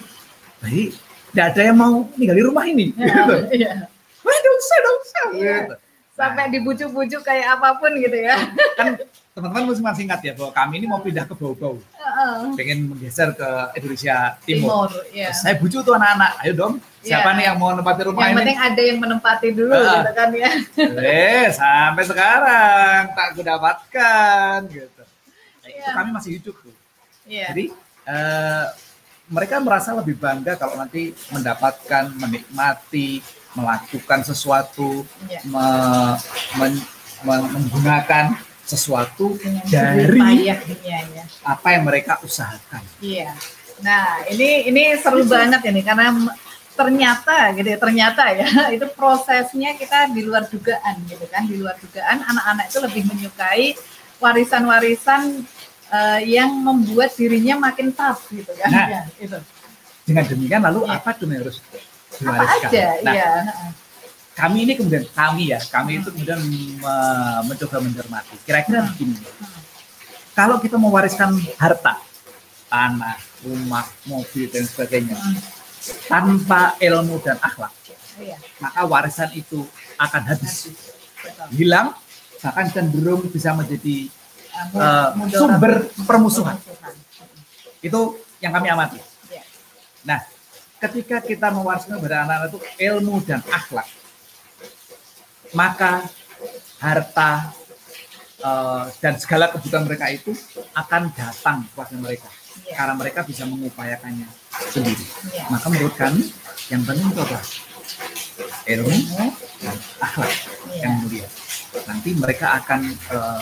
Speaker 2: Baik, tidak ada yang mau tinggal di rumah ini. Ya, gitu. *laughs* Iya. Wah, dong, dong,
Speaker 1: iya. gitu. Sampai dibujuk-bujuk kayak apa pun gitu ya.
Speaker 2: Kan teman-teman masih ingat ya bahwa kami ini mau pindah ke Bau-Bau. Uh, pengen menggeser ke Indonesia Timur. Timur yeah. Saya bujuk tuh anak-anak, ayo dong. Siapa yeah. nih yang mau menempati rumah
Speaker 1: yang
Speaker 2: ini? Yang
Speaker 1: penting ada yang menempati dulu uh, gitu kan ya.
Speaker 2: Eh, sampai sekarang tak gue dapatkan gitu. Nah, yeah. Itu kami masih hidup tuh. Yeah. Jadi uh, mereka merasa lebih bangga kalau nanti mendapatkan, menikmati, melakukan sesuatu, ya. me, men, me, menggunakan sesuatu dari ya, ya. apa yang mereka usahakan.
Speaker 1: Iya. Nah, ini ini seru banget ini karena ternyata gitu ya, ternyata ya *laughs* itu prosesnya kita di luar dugaan gitu kan, di luar dugaan anak-anak itu lebih menyukai warisan-warisan uh, yang membuat dirinya makin tough gitu kan. Nah, ya, itu.
Speaker 2: Dengan demikian lalu ya. apa tuh yang harus
Speaker 1: diwariskan? Apa aja, nah, iya.
Speaker 2: Kami ini kemudian kami ya, kami itu kemudian me mencoba mencermati. Kira-kira hmm. begini. Kalau kita mewariskan harta, tanah, rumah, mobil dan sebagainya hmm. tanpa ilmu dan akhlak, iya. maka warisan itu akan habis, hilang, bahkan cenderung bisa menjadi uh, sumber permusuhan. Itu yang kami amati. Iya. Nah, ketika kita mewariskan kepada anak-anak itu ilmu dan akhlak, maka harta uh, dan segala kebutuhan mereka itu akan datang kepada mereka yeah. karena mereka bisa mengupayakannya sendiri. Yeah. Maka menurut kami yang penting itu apa? Ilmu dan akhlak yeah. yang mulia. Nanti mereka akan uh,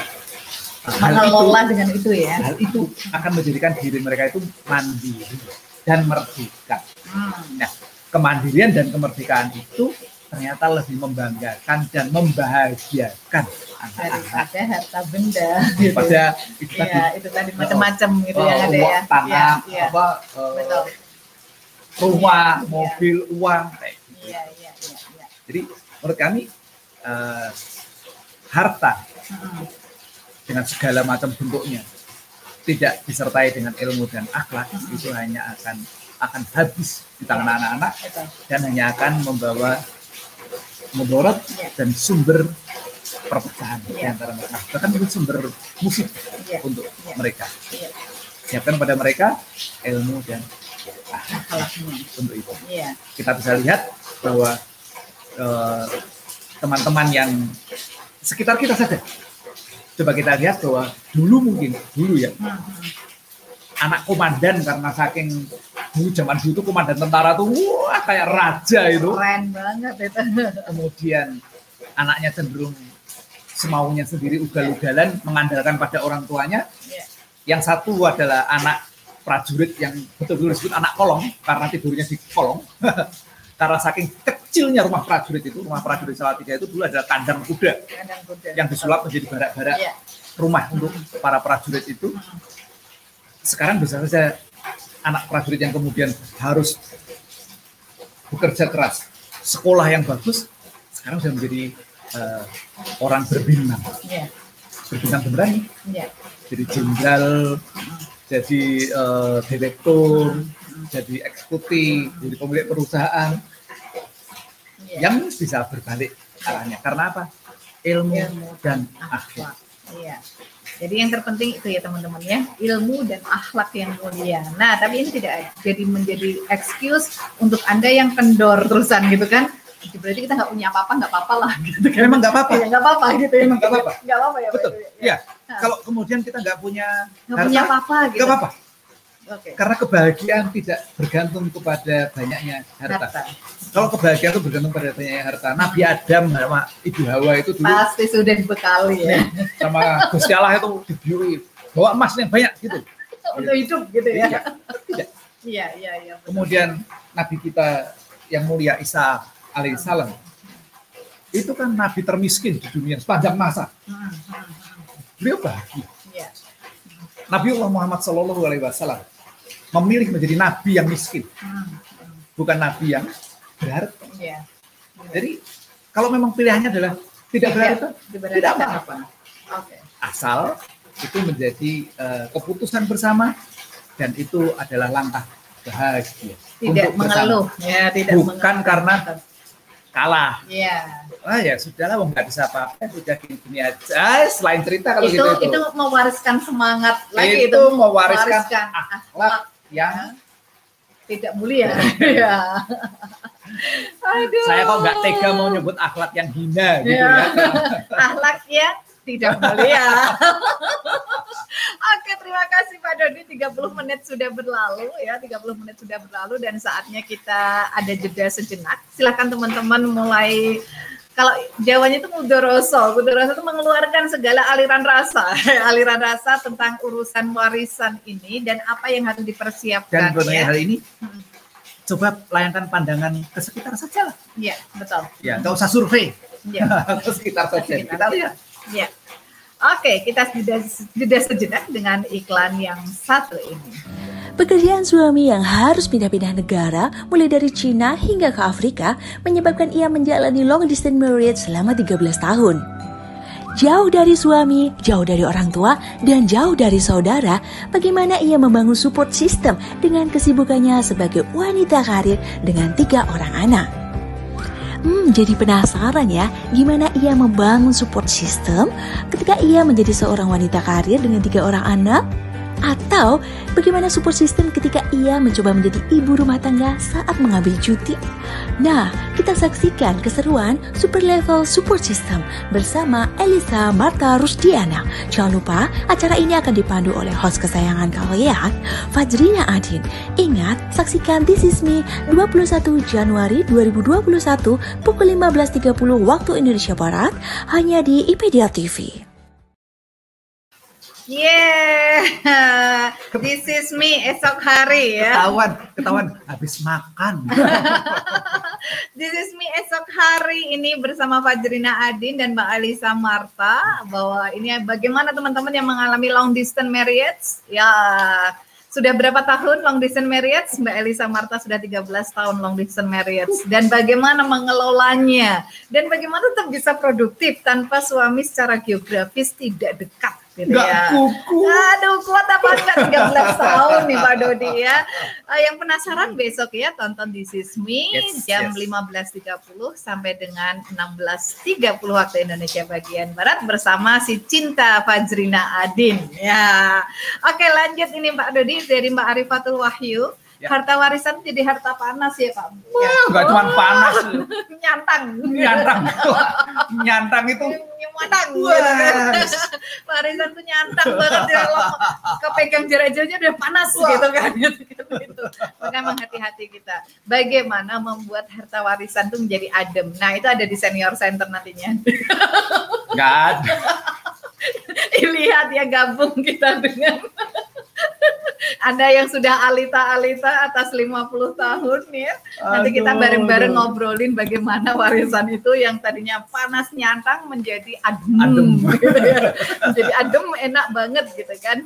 Speaker 1: hal itu, dengan itu ya.
Speaker 2: Hal itu akan menjadikan diri mereka itu mandiri dan merdeka. Hmm. Nah, kemandirian dan kemerdekaan itu ternyata lebih membanggakan dan membahagiakan
Speaker 1: daripada harta benda
Speaker 2: gitu. Pada
Speaker 1: itu ya, tadi, itu tadi macam-macam gitu ya ada
Speaker 2: ya. Tanah, ya, ya. apa uh, Betul. rumah, ya. mobil, uang kayak gitu. Ya, ya, ya, ya. Jadi menurut kami uh, harta hmm. dengan segala macam bentuknya tidak disertai dengan ilmu dan akhlak hmm. itu hanya akan akan habis di tangan anak-anak dan hanya akan membawa mudarat yeah. dan sumber perpecahan yeah. di antara mereka. Bahkan itu sumber musik yeah. untuk yeah. mereka. Yeah. Siapkan pada mereka ilmu dan akhlaknya untuk itu. Yeah. Kita bisa lihat bahwa eh, teman-teman uh, yang sekitar kita saja. Coba kita lihat bahwa dulu mungkin dulu ya. Hmm. hmm anak komandan karena saking dulu zaman dulu itu komandan tentara tuh wah kayak raja itu.
Speaker 1: Keren banget itu.
Speaker 2: Kemudian anaknya cenderung semaunya sendiri ugal-ugalan mengandalkan pada orang tuanya. Yeah. Yang satu adalah anak prajurit yang betul-betul disebut anak kolong karena tidurnya di kolong. *laughs* karena saking kecilnya rumah prajurit itu, rumah prajurit Salatiga itu dulu adalah kandang kuda, kandang kuda. yang disulap menjadi barak-barak yeah. rumah untuk para prajurit itu sekarang bisa saja anak prajurit yang kemudian harus bekerja keras, sekolah yang bagus, sekarang sudah menjadi uh, orang berbintang. Yeah. Berbintang beneran yeah. Jadi jenderal, jadi uh, direktur, jadi eksekutif, jadi pemilik perusahaan. Yeah. Yang bisa berbalik arahnya. Karena apa? Ilmu, Ilmu dan akhlak.
Speaker 1: Iya. Jadi yang terpenting itu ya teman-teman ya, ilmu dan akhlak yang mulia. Nah, tapi ini tidak jadi menjadi excuse untuk Anda yang kendor terusan gitu kan. Berarti kita nggak punya apa-apa, nggak apa-apa lah gitu
Speaker 2: kan. Memang nggak apa-apa.
Speaker 1: Ya, nggak apa-apa gitu ya.
Speaker 2: Memang nggak apa-apa.
Speaker 1: Nggak apa-apa ya.
Speaker 2: Betul. Ya. ya. Nah. Kalau kemudian kita nggak punya
Speaker 1: nggak punya apa-apa gitu.
Speaker 2: Nggak apa-apa. Okay. Karena kebahagiaan tidak bergantung kepada banyaknya harta. harta. Kalau kebahagiaan itu bergantung pada banyaknya harta. Nabi Adam sama Ibu Hawa itu dulu
Speaker 1: pasti sudah dibekali ya. *laughs*
Speaker 2: Sama Gusti Allah itu dibiuri bawa emas yang banyak gitu. *laughs*
Speaker 1: Untuk hidup gitu ya.
Speaker 2: Tidak.
Speaker 1: Iya, iya, iya.
Speaker 2: Kemudian Nabi kita yang mulia Isa alaihissalam itu kan nabi termiskin di dunia sepanjang masa. Hmm, hmm, hmm. Beliau bahagia. Iya. Nabi Allah Muhammad Shallallahu Alaihi Wasallam memilih menjadi nabi yang miskin, bukan nabi yang berharta. Ya. Jadi kalau memang pilihannya adalah tidak berharta, tidak apa-apa. Okay. Asal itu menjadi uh, keputusan bersama dan itu adalah langkah bahagia
Speaker 1: tidak untuk mengeluh, ya, tidak
Speaker 2: bukan mengeluh. karena kalah. Iya. Ah ya sudahlah, nggak bisa apa-apa, sudah gini-gini aja. Selain cerita kalau
Speaker 1: itu,
Speaker 2: gitu
Speaker 1: itu. Itu mewariskan semangat lagi
Speaker 2: itu, itu mewariskan, mewariskan akhlak yang
Speaker 1: tidak mulia. *laughs*
Speaker 2: ya. Aduh. Saya kok nggak tega mau nyebut akhlak yang hina gitu ya. ya. *laughs*
Speaker 1: akhlak yang tidak mulia. *laughs* Oke, terima kasih Pak Dodi. 30 menit sudah berlalu ya, 30 menit sudah berlalu dan saatnya kita ada jeda sejenak. Silahkan teman-teman mulai kalau Jawanya itu mudoroso, mudoroso itu mengeluarkan segala aliran rasa, *laughs* aliran rasa tentang urusan warisan ini dan apa yang harus dipersiapkan.
Speaker 2: Dan mengenai ya. hal ini, hmm. coba layangkan pandangan ke sekitar saja lah.
Speaker 1: Iya, betul.
Speaker 2: Ya, nggak usah survei. Iya. *laughs* ke sekitar saja. Kita lihat.
Speaker 1: Iya. Oke, kita jeda sejenak dengan iklan yang satu ini.
Speaker 3: Pekerjaan suami yang harus pindah-pindah negara, mulai dari Cina hingga ke Afrika, menyebabkan ia menjalani long distance marriage selama 13 tahun. Jauh dari suami, jauh dari orang tua, dan jauh dari saudara, bagaimana ia membangun support system dengan kesibukannya sebagai wanita karir dengan tiga orang anak. Hmm, jadi penasaran ya, gimana ia membangun support system ketika ia menjadi seorang wanita karir dengan tiga orang anak? Atau bagaimana support system ketika ia mencoba menjadi ibu rumah tangga saat mengambil cuti? Nah, kita saksikan keseruan super level support system bersama Elisa Marta Rusdiana. Jangan lupa, acara ini akan dipandu oleh host kesayangan kalian, Fajrina Adin. Ingat, saksikan This Is Me 21 Januari 2021 pukul 15.30 waktu Indonesia Barat hanya di IPedia TV.
Speaker 1: Yeah, *laughs* this is me esok hari ya.
Speaker 2: Ketahuan, ketahuan. Habis makan. *laughs*
Speaker 1: this is me esok hari. Ini bersama Fajrina Adin dan Mbak Alisa Marta. Bahwa ini bagaimana teman-teman yang mengalami long distance marriage? Ya sudah berapa tahun long distance marriage? Mbak Elisa Marta sudah 13 tahun long distance marriage. Dan bagaimana mengelolanya? Dan bagaimana tetap bisa produktif tanpa suami secara geografis tidak dekat gitu
Speaker 2: Nggak
Speaker 1: ya.
Speaker 2: kuku.
Speaker 1: Aduh, kuat apa enggak 13 *laughs* tahun nih Pak Dodi ya. Eh, yang penasaran besok ya tonton This Is Me
Speaker 2: Yes,
Speaker 1: jam
Speaker 2: yes.
Speaker 1: 15.30 sampai dengan 16.30 waktu Indonesia bagian Barat bersama si Cinta Fajrina Adin. Ya. Oke, lanjut ini Pak Dodi dari Mbak Arifatul Wahyu.
Speaker 2: Ya.
Speaker 1: Harta warisan jadi harta panas ya Pak. Ya.
Speaker 2: Wah, nggak cuma panas, *laughs*
Speaker 1: Nyantang.
Speaker 2: nyantang. *laughs* nyantang itu
Speaker 1: Nyantang. *laughs* Warisan tuh nyantang banget ya kalau kepegang jarak jauhnya udah panas gitu kan gitu, gitu. Maka emang hati-hati kita. Bagaimana membuat harta warisan tuh menjadi adem. Nah, itu ada di senior center nantinya.
Speaker 2: nggak ada.
Speaker 1: Lihat ya gabung kita dengan *laughs* Anda yang sudah alita-alita atas 50 tahun ya. Nanti kita bareng-bareng ngobrolin bagaimana warisan itu yang tadinya panas nyantang menjadi adem.
Speaker 2: Adem. *laughs*
Speaker 1: gitu ya. Menjadi adem enak banget gitu kan.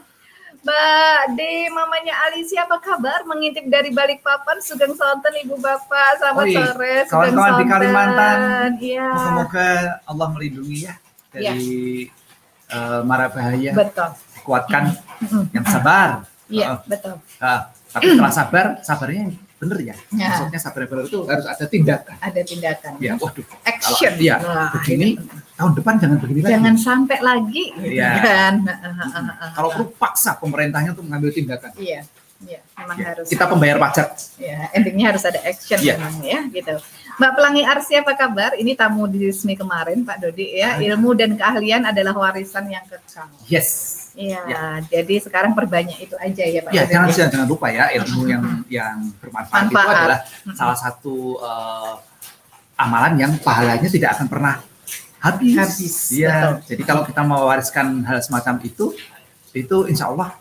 Speaker 1: Mbak De, mamanya Alicia apa kabar? Mengintip dari Balikpapan, Sugeng Sonten, Ibu Bapak, selamat
Speaker 2: Oh iya,
Speaker 1: sore.
Speaker 2: Kawan-kawan di. Kalimantan,
Speaker 1: Iya,
Speaker 2: Moga-moga Allah melindungi ya dari eh, mara bahaya.
Speaker 1: betul.
Speaker 2: Kuatkan yang sabar.
Speaker 1: Iya,
Speaker 2: Oh,
Speaker 1: betul.
Speaker 2: ah, tapi setelah sabar, sabarnya bener ya.
Speaker 1: Ya.
Speaker 2: Maksudnya sabar yang bener itu harus ada tindakan.
Speaker 1: Ada tindakan.
Speaker 2: Ya, waduh.
Speaker 1: Action.
Speaker 2: Kalau dia
Speaker 1: Wah,
Speaker 2: begini, tahun depan jangan begini lagi.
Speaker 1: jangan sampai lagi gitu
Speaker 2: Iya.
Speaker 1: kan.
Speaker 2: Kalau perlu paksa pemerintahnya untuk mengambil tindakan.
Speaker 1: Iya, iya, memang
Speaker 2: Ya,
Speaker 1: harus.
Speaker 2: Kita pembayar pajak.
Speaker 1: Ya, endingnya harus ada action
Speaker 2: Iya.
Speaker 1: memang ya, gitu. Mbak Pelangi Arsi apa kabar? Ini tamu di resmi kemarin Pak Dodi ya. Ilmu dan keahlian adalah warisan yang kekal.
Speaker 2: Yes.
Speaker 1: Iya,
Speaker 2: Ya.
Speaker 1: jadi sekarang perbanyak itu aja ya Pak.
Speaker 2: Ya,
Speaker 1: Dodi.
Speaker 2: jangan jangan, jangan lupa ya ilmu yang yang bermanfaat itu
Speaker 1: Manfaat.
Speaker 2: adalah
Speaker 1: Mm-mm.
Speaker 2: salah satu eh, amalan yang pahalanya tidak akan pernah habis.
Speaker 1: Habis,
Speaker 2: Iya. Jadi kalau kita mewariskan hal semacam itu, itu insya Allah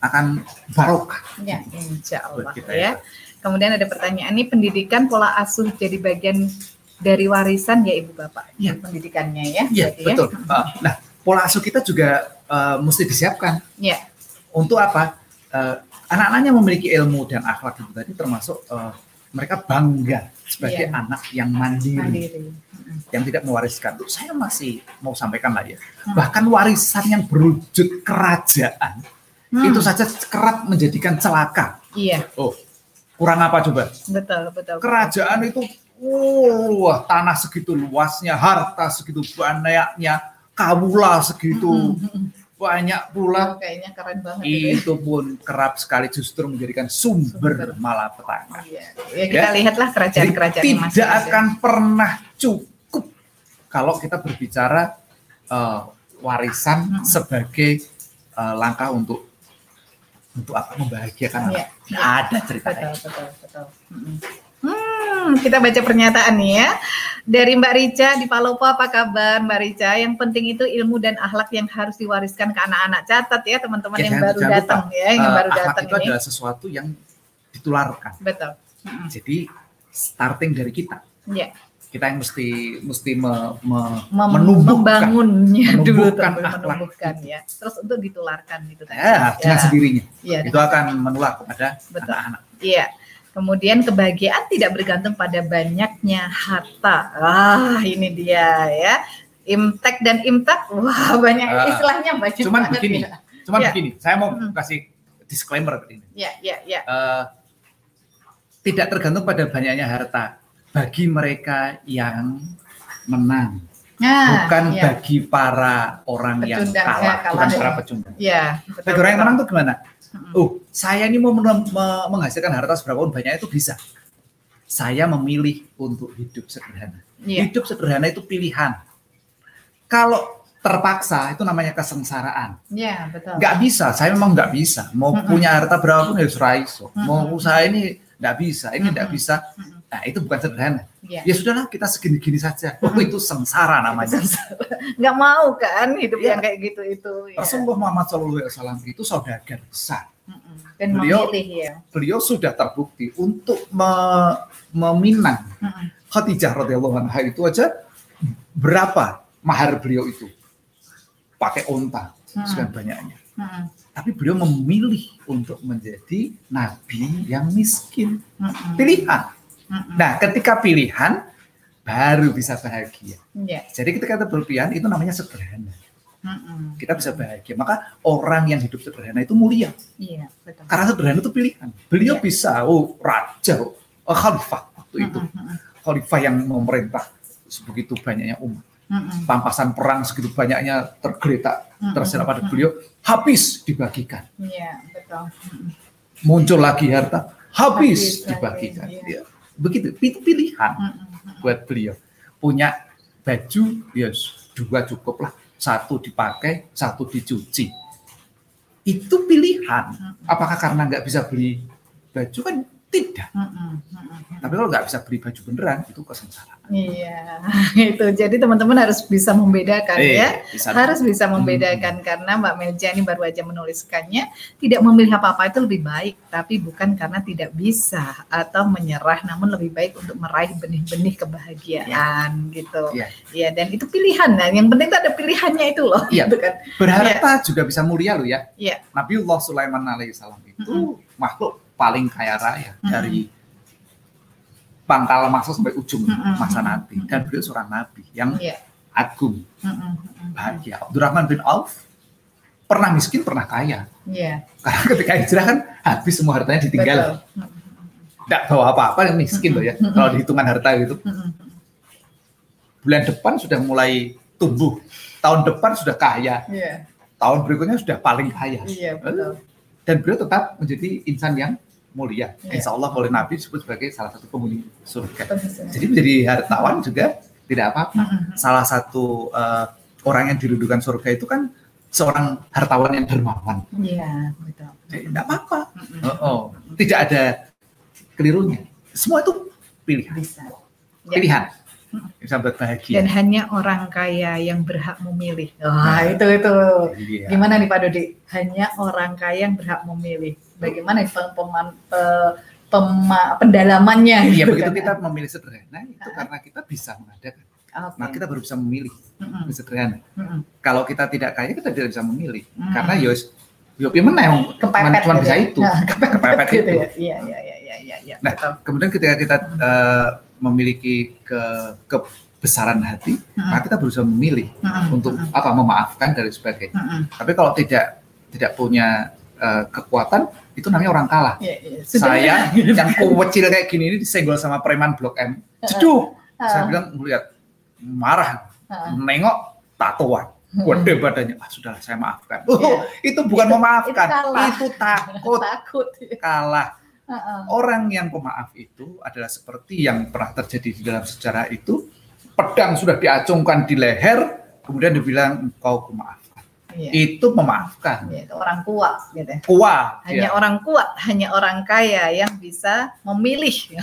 Speaker 2: akan barokah.
Speaker 1: Ya, insya Allah
Speaker 2: buat kita
Speaker 1: ya.
Speaker 2: itu.
Speaker 1: Kemudian ada pertanyaan ini pendidikan pola asuh jadi bagian dari warisan ya Ibu Bapak.
Speaker 2: Iya.
Speaker 1: Pendidikannya ya.
Speaker 2: Iya,
Speaker 1: ya.
Speaker 2: betul. Eh, Nah, pola asuh kita juga eh, mesti disiapkan.
Speaker 1: Iya.
Speaker 2: Untuk apa? Eh, anak-anaknya memiliki ilmu dan akhlak itu tadi termasuk eh, mereka bangga sebagai
Speaker 1: Iya.
Speaker 2: anak yang mandiri.
Speaker 1: Mandiri. Mm-mm.
Speaker 2: yang tidak mewariskan. Tuh, saya masih mau sampaikan lah ya.
Speaker 1: Hmm.
Speaker 2: Bahkan warisan yang berwujud kerajaan
Speaker 1: Hmm.
Speaker 2: itu saja kerap menjadikan celaka.
Speaker 1: Iya,
Speaker 2: Oh, kurang apa coba?
Speaker 1: betul, betul.
Speaker 2: Kerajaan itu wah, tanah segitu luasnya, harta segitu banyaknya, kawula segitu
Speaker 1: Mm-mm.
Speaker 2: banyak pula.
Speaker 1: Oh, kayaknya keren banget itu.
Speaker 2: Itu pun kerap sekali justru menjadikan sumber
Speaker 1: Sumber.
Speaker 2: malapetaka.
Speaker 1: Iya. Ya, kita
Speaker 2: Ya.
Speaker 1: lihatlah kerajaan-kerajaan
Speaker 2: tidak
Speaker 1: masih ada.
Speaker 2: akan pernah cukup kalau kita berbicara eh, warisan
Speaker 1: Hmm.
Speaker 2: sebagai eh, langkah untuk untuk apa membahagiakan
Speaker 1: Iya.
Speaker 2: anak. Nggak ada ceritanya.
Speaker 1: Betul, betul, betul. Mm-mm. Hmm, kita baca pernyataan nih ya. Dari Mbak Rica di Palopo apa kabar Mbak Rica? Yang penting itu ilmu dan akhlak yang harus diwariskan ke anak-anak. Catat ya teman-teman
Speaker 2: Ya,
Speaker 1: yang baru datang ya, yang
Speaker 2: Eh,
Speaker 1: baru datang
Speaker 2: itu
Speaker 1: ini.
Speaker 2: adalah sesuatu yang ditularkan.
Speaker 1: Betul. Mm-mm.
Speaker 2: Jadi starting dari kita.
Speaker 1: Ya,
Speaker 2: Kita yang mesti mesti me- me-
Speaker 1: mem-
Speaker 2: menumbuhkan.
Speaker 1: membangunnya dulu
Speaker 2: menumbuhkan akhlak.
Speaker 1: menumbuhkan ya. Terus untuk ditularkan gitu tadi.
Speaker 2: Ya, dengan sendirinya.
Speaker 1: Iya,
Speaker 2: Itu akan menular kepada anak-anak.
Speaker 1: Iya. Kemudian kebahagiaan tidak bergantung pada banyaknya harta. Ah, ini dia ya. Imtek dan imtak, wah banyak
Speaker 2: Ah.
Speaker 1: istilahnya banyak
Speaker 2: Cuman
Speaker 1: banget
Speaker 2: begini,
Speaker 1: ya.
Speaker 2: cuman
Speaker 1: Ya.
Speaker 2: begini. Saya mau
Speaker 1: Mm.
Speaker 2: kasih disclaimer ini.
Speaker 1: Ya, ya, ya.
Speaker 2: Eh, tidak tergantung pada banyaknya harta, bagi mereka yang menang. Nah, bukan ya. bagi para orang pecundang, yang kalah, ya, kalah bukan para pecundang.
Speaker 1: Ya,
Speaker 2: bagi orang yang menang tuh gimana? Oh, saya ini mau menghasilkan harta seberapa pun banyak itu bisa. Saya memilih untuk hidup sederhana. Ya. Hidup sederhana itu pilihan. Kalau terpaksa itu namanya kesengsaraan.
Speaker 1: Iya, betul.
Speaker 2: Gak bisa, saya memang nggak bisa. Mau mm punya harta berapapun harus raiso. Mm Mau usaha ini nggak bisa, ini mm bisa. Nah, itu bukan sederhana. Ya, ya sudahlah kita segini-gini saja. Oh, itu sengsara namanya. *laughs*
Speaker 1: Nggak mau kan hidup ya. yang kayak gitu itu.
Speaker 2: Ya. Rasulullah Muhammad SAW itu saudagar besar.
Speaker 1: Dan beliau, memilih ya.
Speaker 2: Beliau sudah terbukti untuk me meminang Khadijah radhiyallahu anha itu aja berapa mahar beliau itu? Pakai onta sekian banyaknya. Tapi beliau memilih untuk menjadi nabi yang miskin. Pilihan Nah, ketika pilihan baru bisa bahagia. Yeah. Jadi ketika kita berpilihan itu namanya sederhana. Mm-mm. Kita bisa bahagia. Maka orang yang hidup sederhana itu mulia.
Speaker 1: Iya, betul.
Speaker 2: Karena sederhana itu pilihan. Beliau yeah. bisa, oh raja, oh, khalifah waktu itu. Mm-mm. Khalifah yang memerintah sebegitu banyaknya umat. Mm-mm. Pampasan perang segitu banyaknya tergeletak, terserah pada beliau, habis dibagikan.
Speaker 1: Iya, betul.
Speaker 2: Muncul lagi harta, habis, habis dibagikan. Lagi, iya. Begitu itu pilihan buat beliau. Punya baju ya dua cukup lah. Satu dipakai satu dicuci. Itu pilihan. Apakah karena nggak bisa beli baju? Kan tidak. Mm -mm, mm Tapi kalau nggak bisa beli baju beneran itu kesengsaraan.
Speaker 1: Iya, *laughs* itu. Jadi teman-teman harus bisa membedakan eh, ya. Bisa harus bisa membedakan hmm. karena Mbak Melja ini baru aja menuliskannya tidak memilih apa-apa itu lebih baik, tapi bukan karena tidak bisa atau menyerah, namun lebih baik untuk meraih benih-benih kebahagiaan ya. gitu. Iya. Ya, dan itu pilihan. Nah, yang penting itu ada pilihannya itu loh.
Speaker 2: Iya. Gitu kan. Berharta ya. juga bisa mulia loh ya. Iya. Nabiullah Sulaiman alaihissalam itu -hmm. makhluk paling kaya raya mm -hmm. dari pangkal masa sampai ujung mm -hmm. masa nabi dan beliau seorang nabi yang yeah. agung mm -hmm. bahagia Abdurrahman bin Auf pernah miskin pernah kaya yeah. karena ketika hijrah kan habis semua hartanya ditinggal tidak bawa apa-apa yang miskin loh ya kalau dihitungan harta gitu bulan depan sudah mulai tumbuh tahun depan sudah kaya yeah. tahun berikutnya sudah paling kaya
Speaker 1: yeah, betul.
Speaker 2: Dan beliau tetap menjadi insan yang mulia. Yeah. Insya Allah oleh Nabi disebut sebagai salah satu penghuni surga. Jadi menjadi hartawan juga tidak apa-apa. Mm-hmm. Salah satu uh, orang yang dirudukan surga itu kan seorang hartawan yang dermawan.
Speaker 1: Iya, betul.
Speaker 2: Jadi tidak apa-apa. Mm-hmm. Oh, oh, tidak ada kelirunya. Semua itu pilihan. Bisa. Ya. Pilihan. Buat bahagia.
Speaker 1: Dan hanya orang kaya yang berhak memilih. Wah, nah, itu itu. Iya. Gimana nih Pak Dodi? Hanya orang kaya yang berhak memilih bagaimana peman, pe, pema, pendalamannya.
Speaker 2: Iya gitu begitu kan? kita memilih sederhana itu karena kita bisa mengadakan. Okay. Nah kita baru bisa memilih mm-hmm. sederhana. Mm-hmm. Kalau kita tidak kaya kita tidak bisa memilih mm-hmm. karena yos yo mana yang
Speaker 1: kepepet
Speaker 2: cuma bisa itu nah, *laughs*
Speaker 1: kepepet, kepepet gitu ya. Iya iya iya iya iya. Ya,
Speaker 2: nah betul. kemudian ketika kita uh, memiliki ke kebesaran hati, mm-hmm. maka kita berusaha memilih mm-hmm. untuk apa memaafkan dan sebagainya. Mm-hmm. Tapi kalau tidak tidak punya uh, kekuatan itu namanya orang kalah. Ya, ya. Saya *laughs* yang kecil kayak gini ini disenggol sama preman Blok M. Ceduh. Uh, saya bilang melihat marah, uh, nengok tatoan. Gede badannya, ah, sudah saya maafkan. Oh, *laughs* yeah. itu bukan itu, memaafkan, itu, itu takut. *laughs*
Speaker 1: takut.
Speaker 2: Kalah. Uh -uh. Orang yang pemaaf itu adalah seperti yang pernah terjadi di dalam sejarah itu, pedang sudah diacungkan di leher, kemudian dibilang engkau pemaaf iya. itu memaafkan.
Speaker 1: Iya, itu orang kuat gitu. Ya.
Speaker 2: Kuat.
Speaker 1: Hanya iya. orang kuat, hanya orang kaya yang bisa memilih. Iya.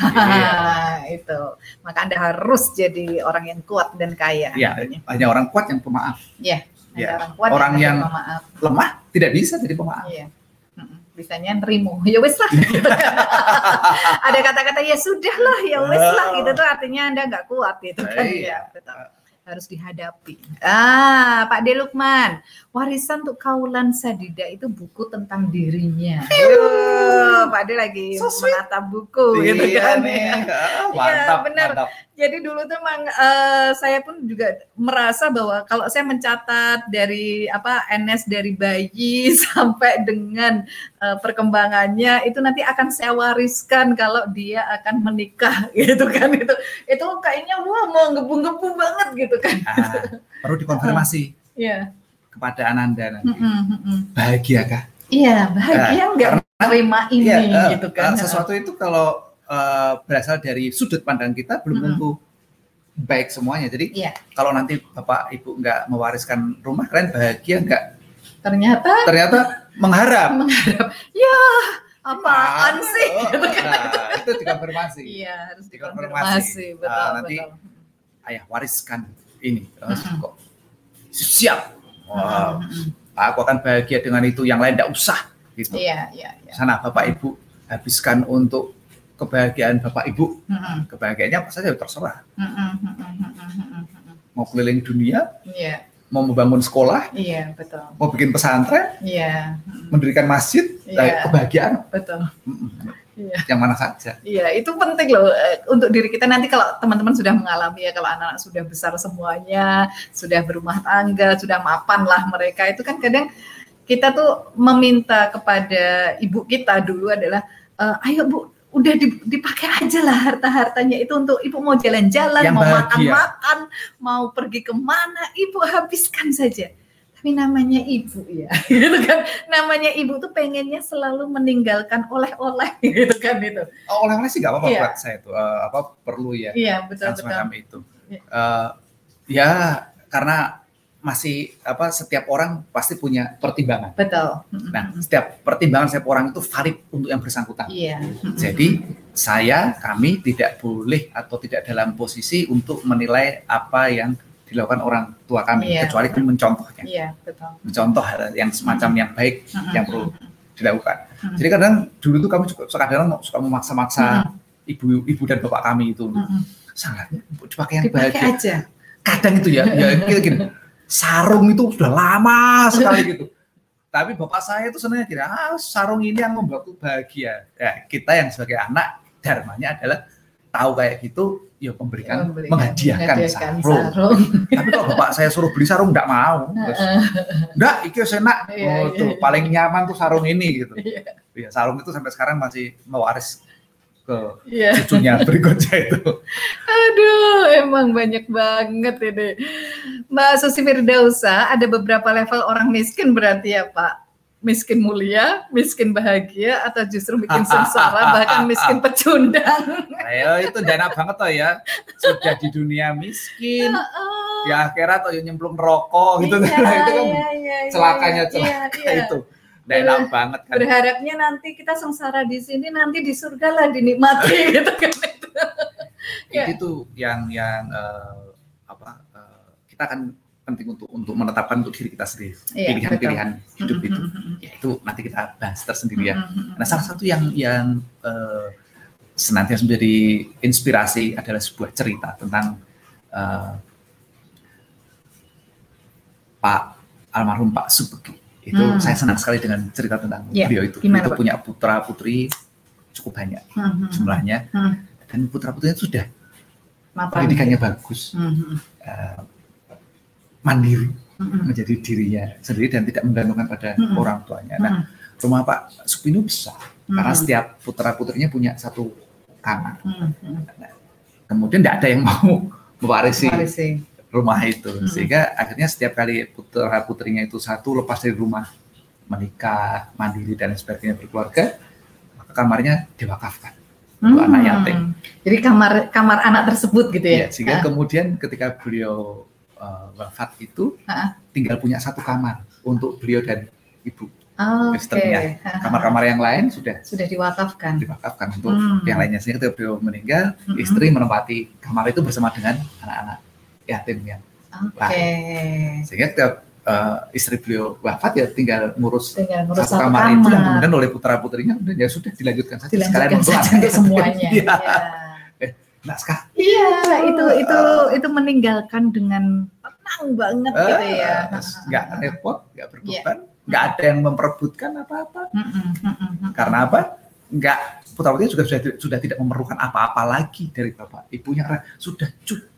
Speaker 1: *laughs* itu. Maka Anda harus jadi orang yang kuat dan kaya.
Speaker 2: Iya, hanya orang kuat yang pemaaf.
Speaker 1: Iya.
Speaker 2: Ya. Orang kuat orang yang, yang pemaaf. lemah tidak bisa jadi pemaaf.
Speaker 1: Iya. Bisanya nerimo, ya wes lah. *laughs* Ada kata-kata ya sudah lah, ya wes lah gitu tuh artinya anda nggak kuat gitu kan ya. Betul harus dihadapi. Ah, Pak De Lukman, warisan untuk kaulan sadida itu buku tentang dirinya. Pak De lagi so menata buku
Speaker 2: iya,
Speaker 1: gitu kan.
Speaker 2: Nih. Mantap,
Speaker 1: ya, benar.
Speaker 2: Mantap.
Speaker 1: Jadi dulu tuh memang uh, saya pun juga merasa bahwa kalau saya mencatat dari apa NS dari bayi *laughs* sampai dengan uh, perkembangannya itu nanti akan saya wariskan kalau dia akan menikah *laughs* gitu kan itu itu kayaknya wah mau gebu-gebu banget gitu kan.
Speaker 2: Nah, perlu dikonfirmasi. *laughs*
Speaker 1: Iya. yeah.
Speaker 2: Kepada Ananda nanti. Mm -hmm. Bahagia kah?
Speaker 1: Iya, bahagia nah, nggak terima ini ya, gitu kan.
Speaker 2: Sesuatu itu kalau uh, berasal dari sudut pandang kita belum mm -hmm. tentu baik semuanya. Jadi yeah. kalau nanti bapak ibu nggak mewariskan rumah, kalian bahagia nggak?
Speaker 1: Ternyata
Speaker 2: ternyata mengharap.
Speaker 1: Mengharap. Ya apaan nah, sih?
Speaker 2: Oh, nah, itu dikonfirmasi.
Speaker 1: Iya harus dikonfirmasi.
Speaker 2: Betul, uh, nanti betul. ayah wariskan ini. Mm -hmm. Kok siap. Wow. Mm -hmm. Aku akan bahagia dengan itu. Yang lain tidak usah. Gitu.
Speaker 1: Iya, iya, iya.
Speaker 2: Sana bapak ibu habiskan untuk kebahagiaan bapak ibu, mm-hmm. kebahagiaannya apa saja terserah. Mm-hmm. Mau keliling dunia,
Speaker 1: yeah.
Speaker 2: mau membangun sekolah,
Speaker 1: yeah, betul.
Speaker 2: mau bikin pesantren,
Speaker 1: yeah.
Speaker 2: mendirikan masjid, yeah. kebahagiaan,
Speaker 1: betul.
Speaker 2: Yeah. Yang mana saja.
Speaker 1: Iya, itu penting loh eh, untuk diri kita nanti kalau teman-teman sudah mengalami ya kalau anak-anak sudah besar semuanya, sudah berumah tangga, sudah mapan lah mereka itu kan kadang kita tuh meminta kepada ibu kita dulu adalah uh, ayo Bu udah dipakai aja lah harta-hartanya itu untuk ibu mau jalan-jalan, mau makan-makan, mau pergi ke mana, ibu habiskan saja. Tapi namanya ibu ya, *laughs* gitu kan. Namanya ibu tuh pengennya selalu meninggalkan oleh-oleh, *laughs* gitu kan itu.
Speaker 2: Oh, oleh-oleh sih gak apa-apa iya. buat saya itu, uh, apa perlu ya.
Speaker 1: Iya betul betul.
Speaker 2: itu. Uh, ya karena masih apa setiap orang pasti punya pertimbangan.
Speaker 1: Betul.
Speaker 2: Nah, setiap pertimbangan setiap orang itu valid untuk yang bersangkutan.
Speaker 1: Iya.
Speaker 2: Jadi saya kami tidak boleh atau tidak dalam posisi untuk menilai apa yang dilakukan orang tua kami iya. kecuali mencontohnya.
Speaker 1: Iya, betul.
Speaker 2: Mencontoh yang semacam yang baik yang perlu dilakukan. Jadi kadang dulu tuh kami juga kadang suka memaksa-maksa ibu-ibu dan bapak kami itu. Sangat dipakai yang bahagia.
Speaker 1: aja.
Speaker 2: Kadang itu ya, ya gini sarung itu sudah lama *laughs* sekali gitu. Tapi bapak saya itu sebenarnya tidak, ah, sarung ini yang membuatku bahagia. Ya, kita yang sebagai anak, dharmanya adalah tahu kayak gitu, ya memberikan, ya, menghadiahkan, sarung. sarung. Tapi kalau bapak saya suruh beli sarung, enggak mau. enggak, iki enak. Iya, oh, iya, tuh, iya. paling nyaman tuh sarung ini gitu. Ya, sarung itu sampai sekarang masih mewaris ke yeah. cucunya *laughs* berikutnya itu.
Speaker 1: Aduh, emang banyak banget ini. Mbak Susi Firdausa, ada beberapa level orang miskin berarti ya Pak? Miskin mulia, miskin bahagia, atau justru bikin *laughs* sengsara, bahkan miskin pecundang.
Speaker 2: Ayo, itu dana banget toh ya. Sudah di dunia miskin, di akhirat atau nyemplung rokok gitu. Iya, *laughs* itu kan iya, iya, celakanya celaka iya, iya. itu Udah enak banget kan.
Speaker 1: Berharapnya nanti kita sengsara di sini, nanti di surga lah dinikmati *laughs* gitu kan itu.
Speaker 2: ya. Itu yang yang uh, apa uh, kita akan penting untuk untuk menetapkan untuk diri kita sendiri iya, pilihan-pilihan ya, hidup itu ya itu nanti kita bahas tersendiri ya. Nah salah satu yang yang uh, senantiasa menjadi inspirasi adalah sebuah cerita tentang uh, Pak almarhum Pak Subeki itu hmm. saya senang sekali dengan cerita tentang ya, beliau itu. Gimana, itu Pak? punya putra putri cukup banyak hmm, hmm, hmm. jumlahnya hmm. dan putra putrinya sudah Mapan, pendidikannya ya. bagus, hmm. uh, mandiri hmm. menjadi dirinya sendiri dan tidak menggantungkan pada hmm. orang tuanya. Nah, hmm. rumah Pak Supino besar hmm. karena setiap putra putrinya punya satu kamar. Hmm. Nah, kemudian tidak ada yang mau mewarisi, mewarisi rumah itu hmm. sehingga akhirnya setiap kali putra putrinya itu satu lepas dari rumah menikah mandiri dan sebagainya berkeluarga maka kamarnya diwakafkan untuk hmm. anak yatim
Speaker 1: jadi kamar kamar anak tersebut gitu ya, ya
Speaker 2: sehingga uh. kemudian ketika beliau uh, wafat itu uh. tinggal punya satu kamar untuk beliau dan ibu
Speaker 1: Oh, istrinya.
Speaker 2: Okay. Kamar-kamar yang lain sudah
Speaker 1: sudah diwakafkan.
Speaker 2: Diwakafkan untuk hmm. yang lainnya. Sehingga ketika beliau meninggal, hmm. istri menempati kamar itu bersama dengan anak-anak yatim yang
Speaker 1: okay.
Speaker 2: Sehingga tiap uh, istri beliau wafat ya tinggal ngurus, tinggal ngurus satu, kamar, kamar itu dan kemudian oleh putra putrinya dan ya sudah dilanjutkan saja
Speaker 1: dilanjutkan sekalian saja untuk semuanya. *laughs*
Speaker 2: ya. ya. Eh, naskah.
Speaker 1: Iya, itu itu itu meninggalkan dengan tenang banget uh, gitu ya.
Speaker 2: Nggak repot, nggak berbeban, yeah. nggak ada yang memperebutkan apa-apa. Mm -mm, mm -mm. Karena apa? Nggak putra putrinya juga sudah sudah tidak memerlukan apa-apa lagi dari bapak ibunya karena sudah cukup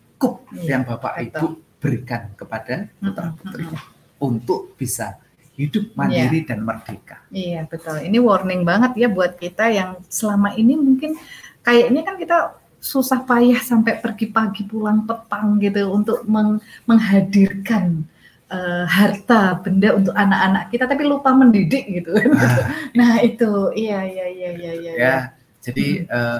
Speaker 2: iya, yang bapak betul. ibu berikan kepada putra putrinya mm -hmm. untuk bisa hidup mandiri yeah. dan merdeka.
Speaker 1: Iya betul. Ini warning banget ya buat kita yang selama ini mungkin kayaknya kan kita susah payah sampai pergi pagi pulang petang gitu untuk meng menghadirkan uh, harta benda untuk anak-anak kita tapi lupa mendidik gitu. Ah. *laughs* nah itu iya iya iya iya iya.
Speaker 2: Ya, jadi hmm. uh,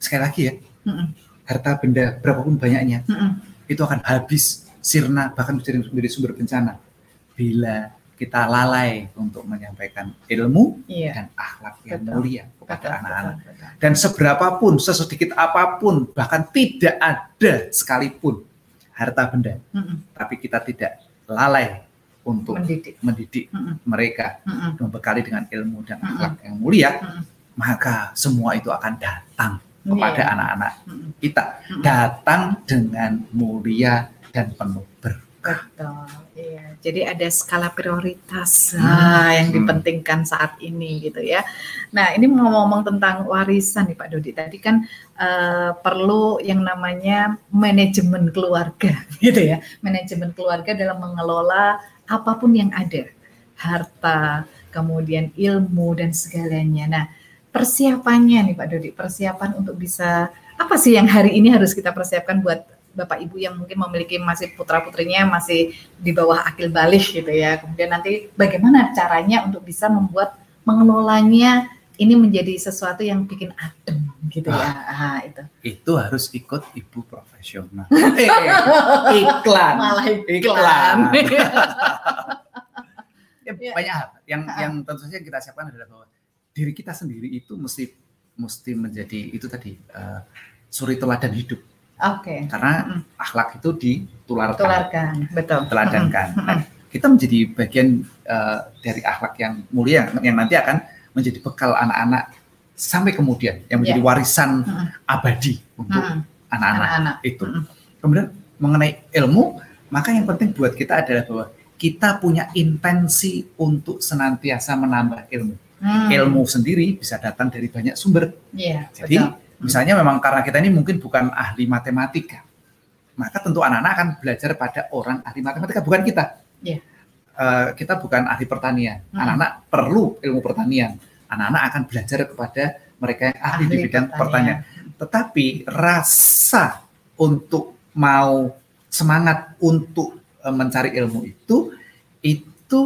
Speaker 2: sekali lagi ya hmm. Harta benda berapapun banyaknya hmm. itu akan habis sirna bahkan menjadi sumber bencana bila kita lalai untuk menyampaikan ilmu iya. dan akhlak yang betul. mulia kepada anak-anak. Dan seberapapun, sesedikit apa pun, bahkan tidak ada sekalipun harta benda, mm -mm. tapi kita tidak lalai untuk mendidik, mendidik mm -mm. mereka, mm -mm. membekali dengan ilmu dan akhlak mm -mm. yang mulia, mm -mm. maka semua itu akan datang kepada iya. anak-anak yeah. -mm. kita, datang dengan mulia dan penuh berkah.
Speaker 1: Betul, iya. Jadi ada skala prioritas hmm. nah, yang dipentingkan saat ini gitu ya. Nah ini ngomong-ngomong tentang warisan nih Pak Dodi. Tadi kan uh, perlu yang namanya manajemen keluarga *laughs* gitu ya. Manajemen keluarga dalam mengelola apa pun yang ada, harta, kemudian ilmu dan segalanya. Nah persiapannya nih Pak Dodi, persiapan untuk bisa apa sih yang hari ini harus kita persiapkan buat bapak ibu yang mungkin memiliki masih putra putrinya masih di bawah akil balik gitu ya. Kemudian nanti bagaimana caranya untuk bisa membuat mengelolanya ini menjadi sesuatu yang bikin adem gitu ya. Ah,
Speaker 2: itu. Itu harus ikut ibu profesional. *laughs* eh, iklan.
Speaker 1: Malah iklan. iklan. *laughs*
Speaker 2: ya, ya. Banyak hal yang yang tentu saja kita siapkan adalah bahwa diri kita sendiri itu mesti mesti menjadi itu tadi uh, suri teladan hidup
Speaker 1: Oke. Okay.
Speaker 2: Karena akhlak itu ditularkan.
Speaker 1: Tularkan, betul.
Speaker 2: Teladankan. Nah, kita menjadi bagian uh, dari akhlak yang mulia yang nanti akan menjadi bekal anak-anak sampai kemudian yang menjadi yeah. warisan abadi untuk anak-anak itu. Kemudian mengenai ilmu, maka yang penting buat kita adalah bahwa kita punya intensi untuk senantiasa menambah ilmu. Mm. Ilmu sendiri bisa datang dari banyak sumber.
Speaker 1: Yeah,
Speaker 2: Jadi betul Misalnya memang karena kita ini mungkin bukan ahli matematika, maka tentu anak-anak akan belajar pada orang ahli matematika, bukan kita. Yeah. Iya. Uh, kita bukan ahli pertanian. Hmm. Anak-anak hmm. perlu ilmu pertanian. Anak-anak akan belajar kepada mereka yang ahli, ahli di bidang pertanian. pertanian. Tetapi rasa untuk mau semangat untuk uh, mencari ilmu itu itu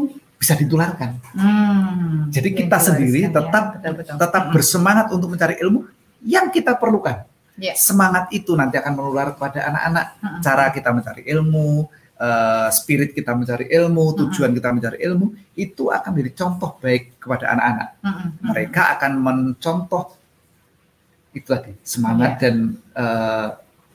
Speaker 2: bisa ditularkan. Hmm, Jadi kita sendiri tetap ya. betul, betul. tetap hmm. bersemangat untuk mencari ilmu yang kita perlukan. Yeah. Semangat itu nanti akan menular kepada anak-anak. Uh -huh. Cara kita mencari ilmu, uh, spirit kita mencari ilmu, tujuan uh -huh. kita mencari ilmu, itu akan menjadi contoh baik kepada anak-anak. -huh. Mereka akan mencontoh itu tadi semangat yeah. dan uh,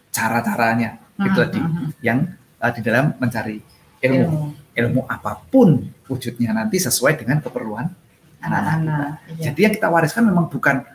Speaker 2: cara-caranya itu tadi yang uh, di dalam mencari ilmu. ilmu. Ilmu apa pun wujudnya nanti sesuai dengan keperluan anak-anak. Iya. Jadi yang kita wariskan memang bukan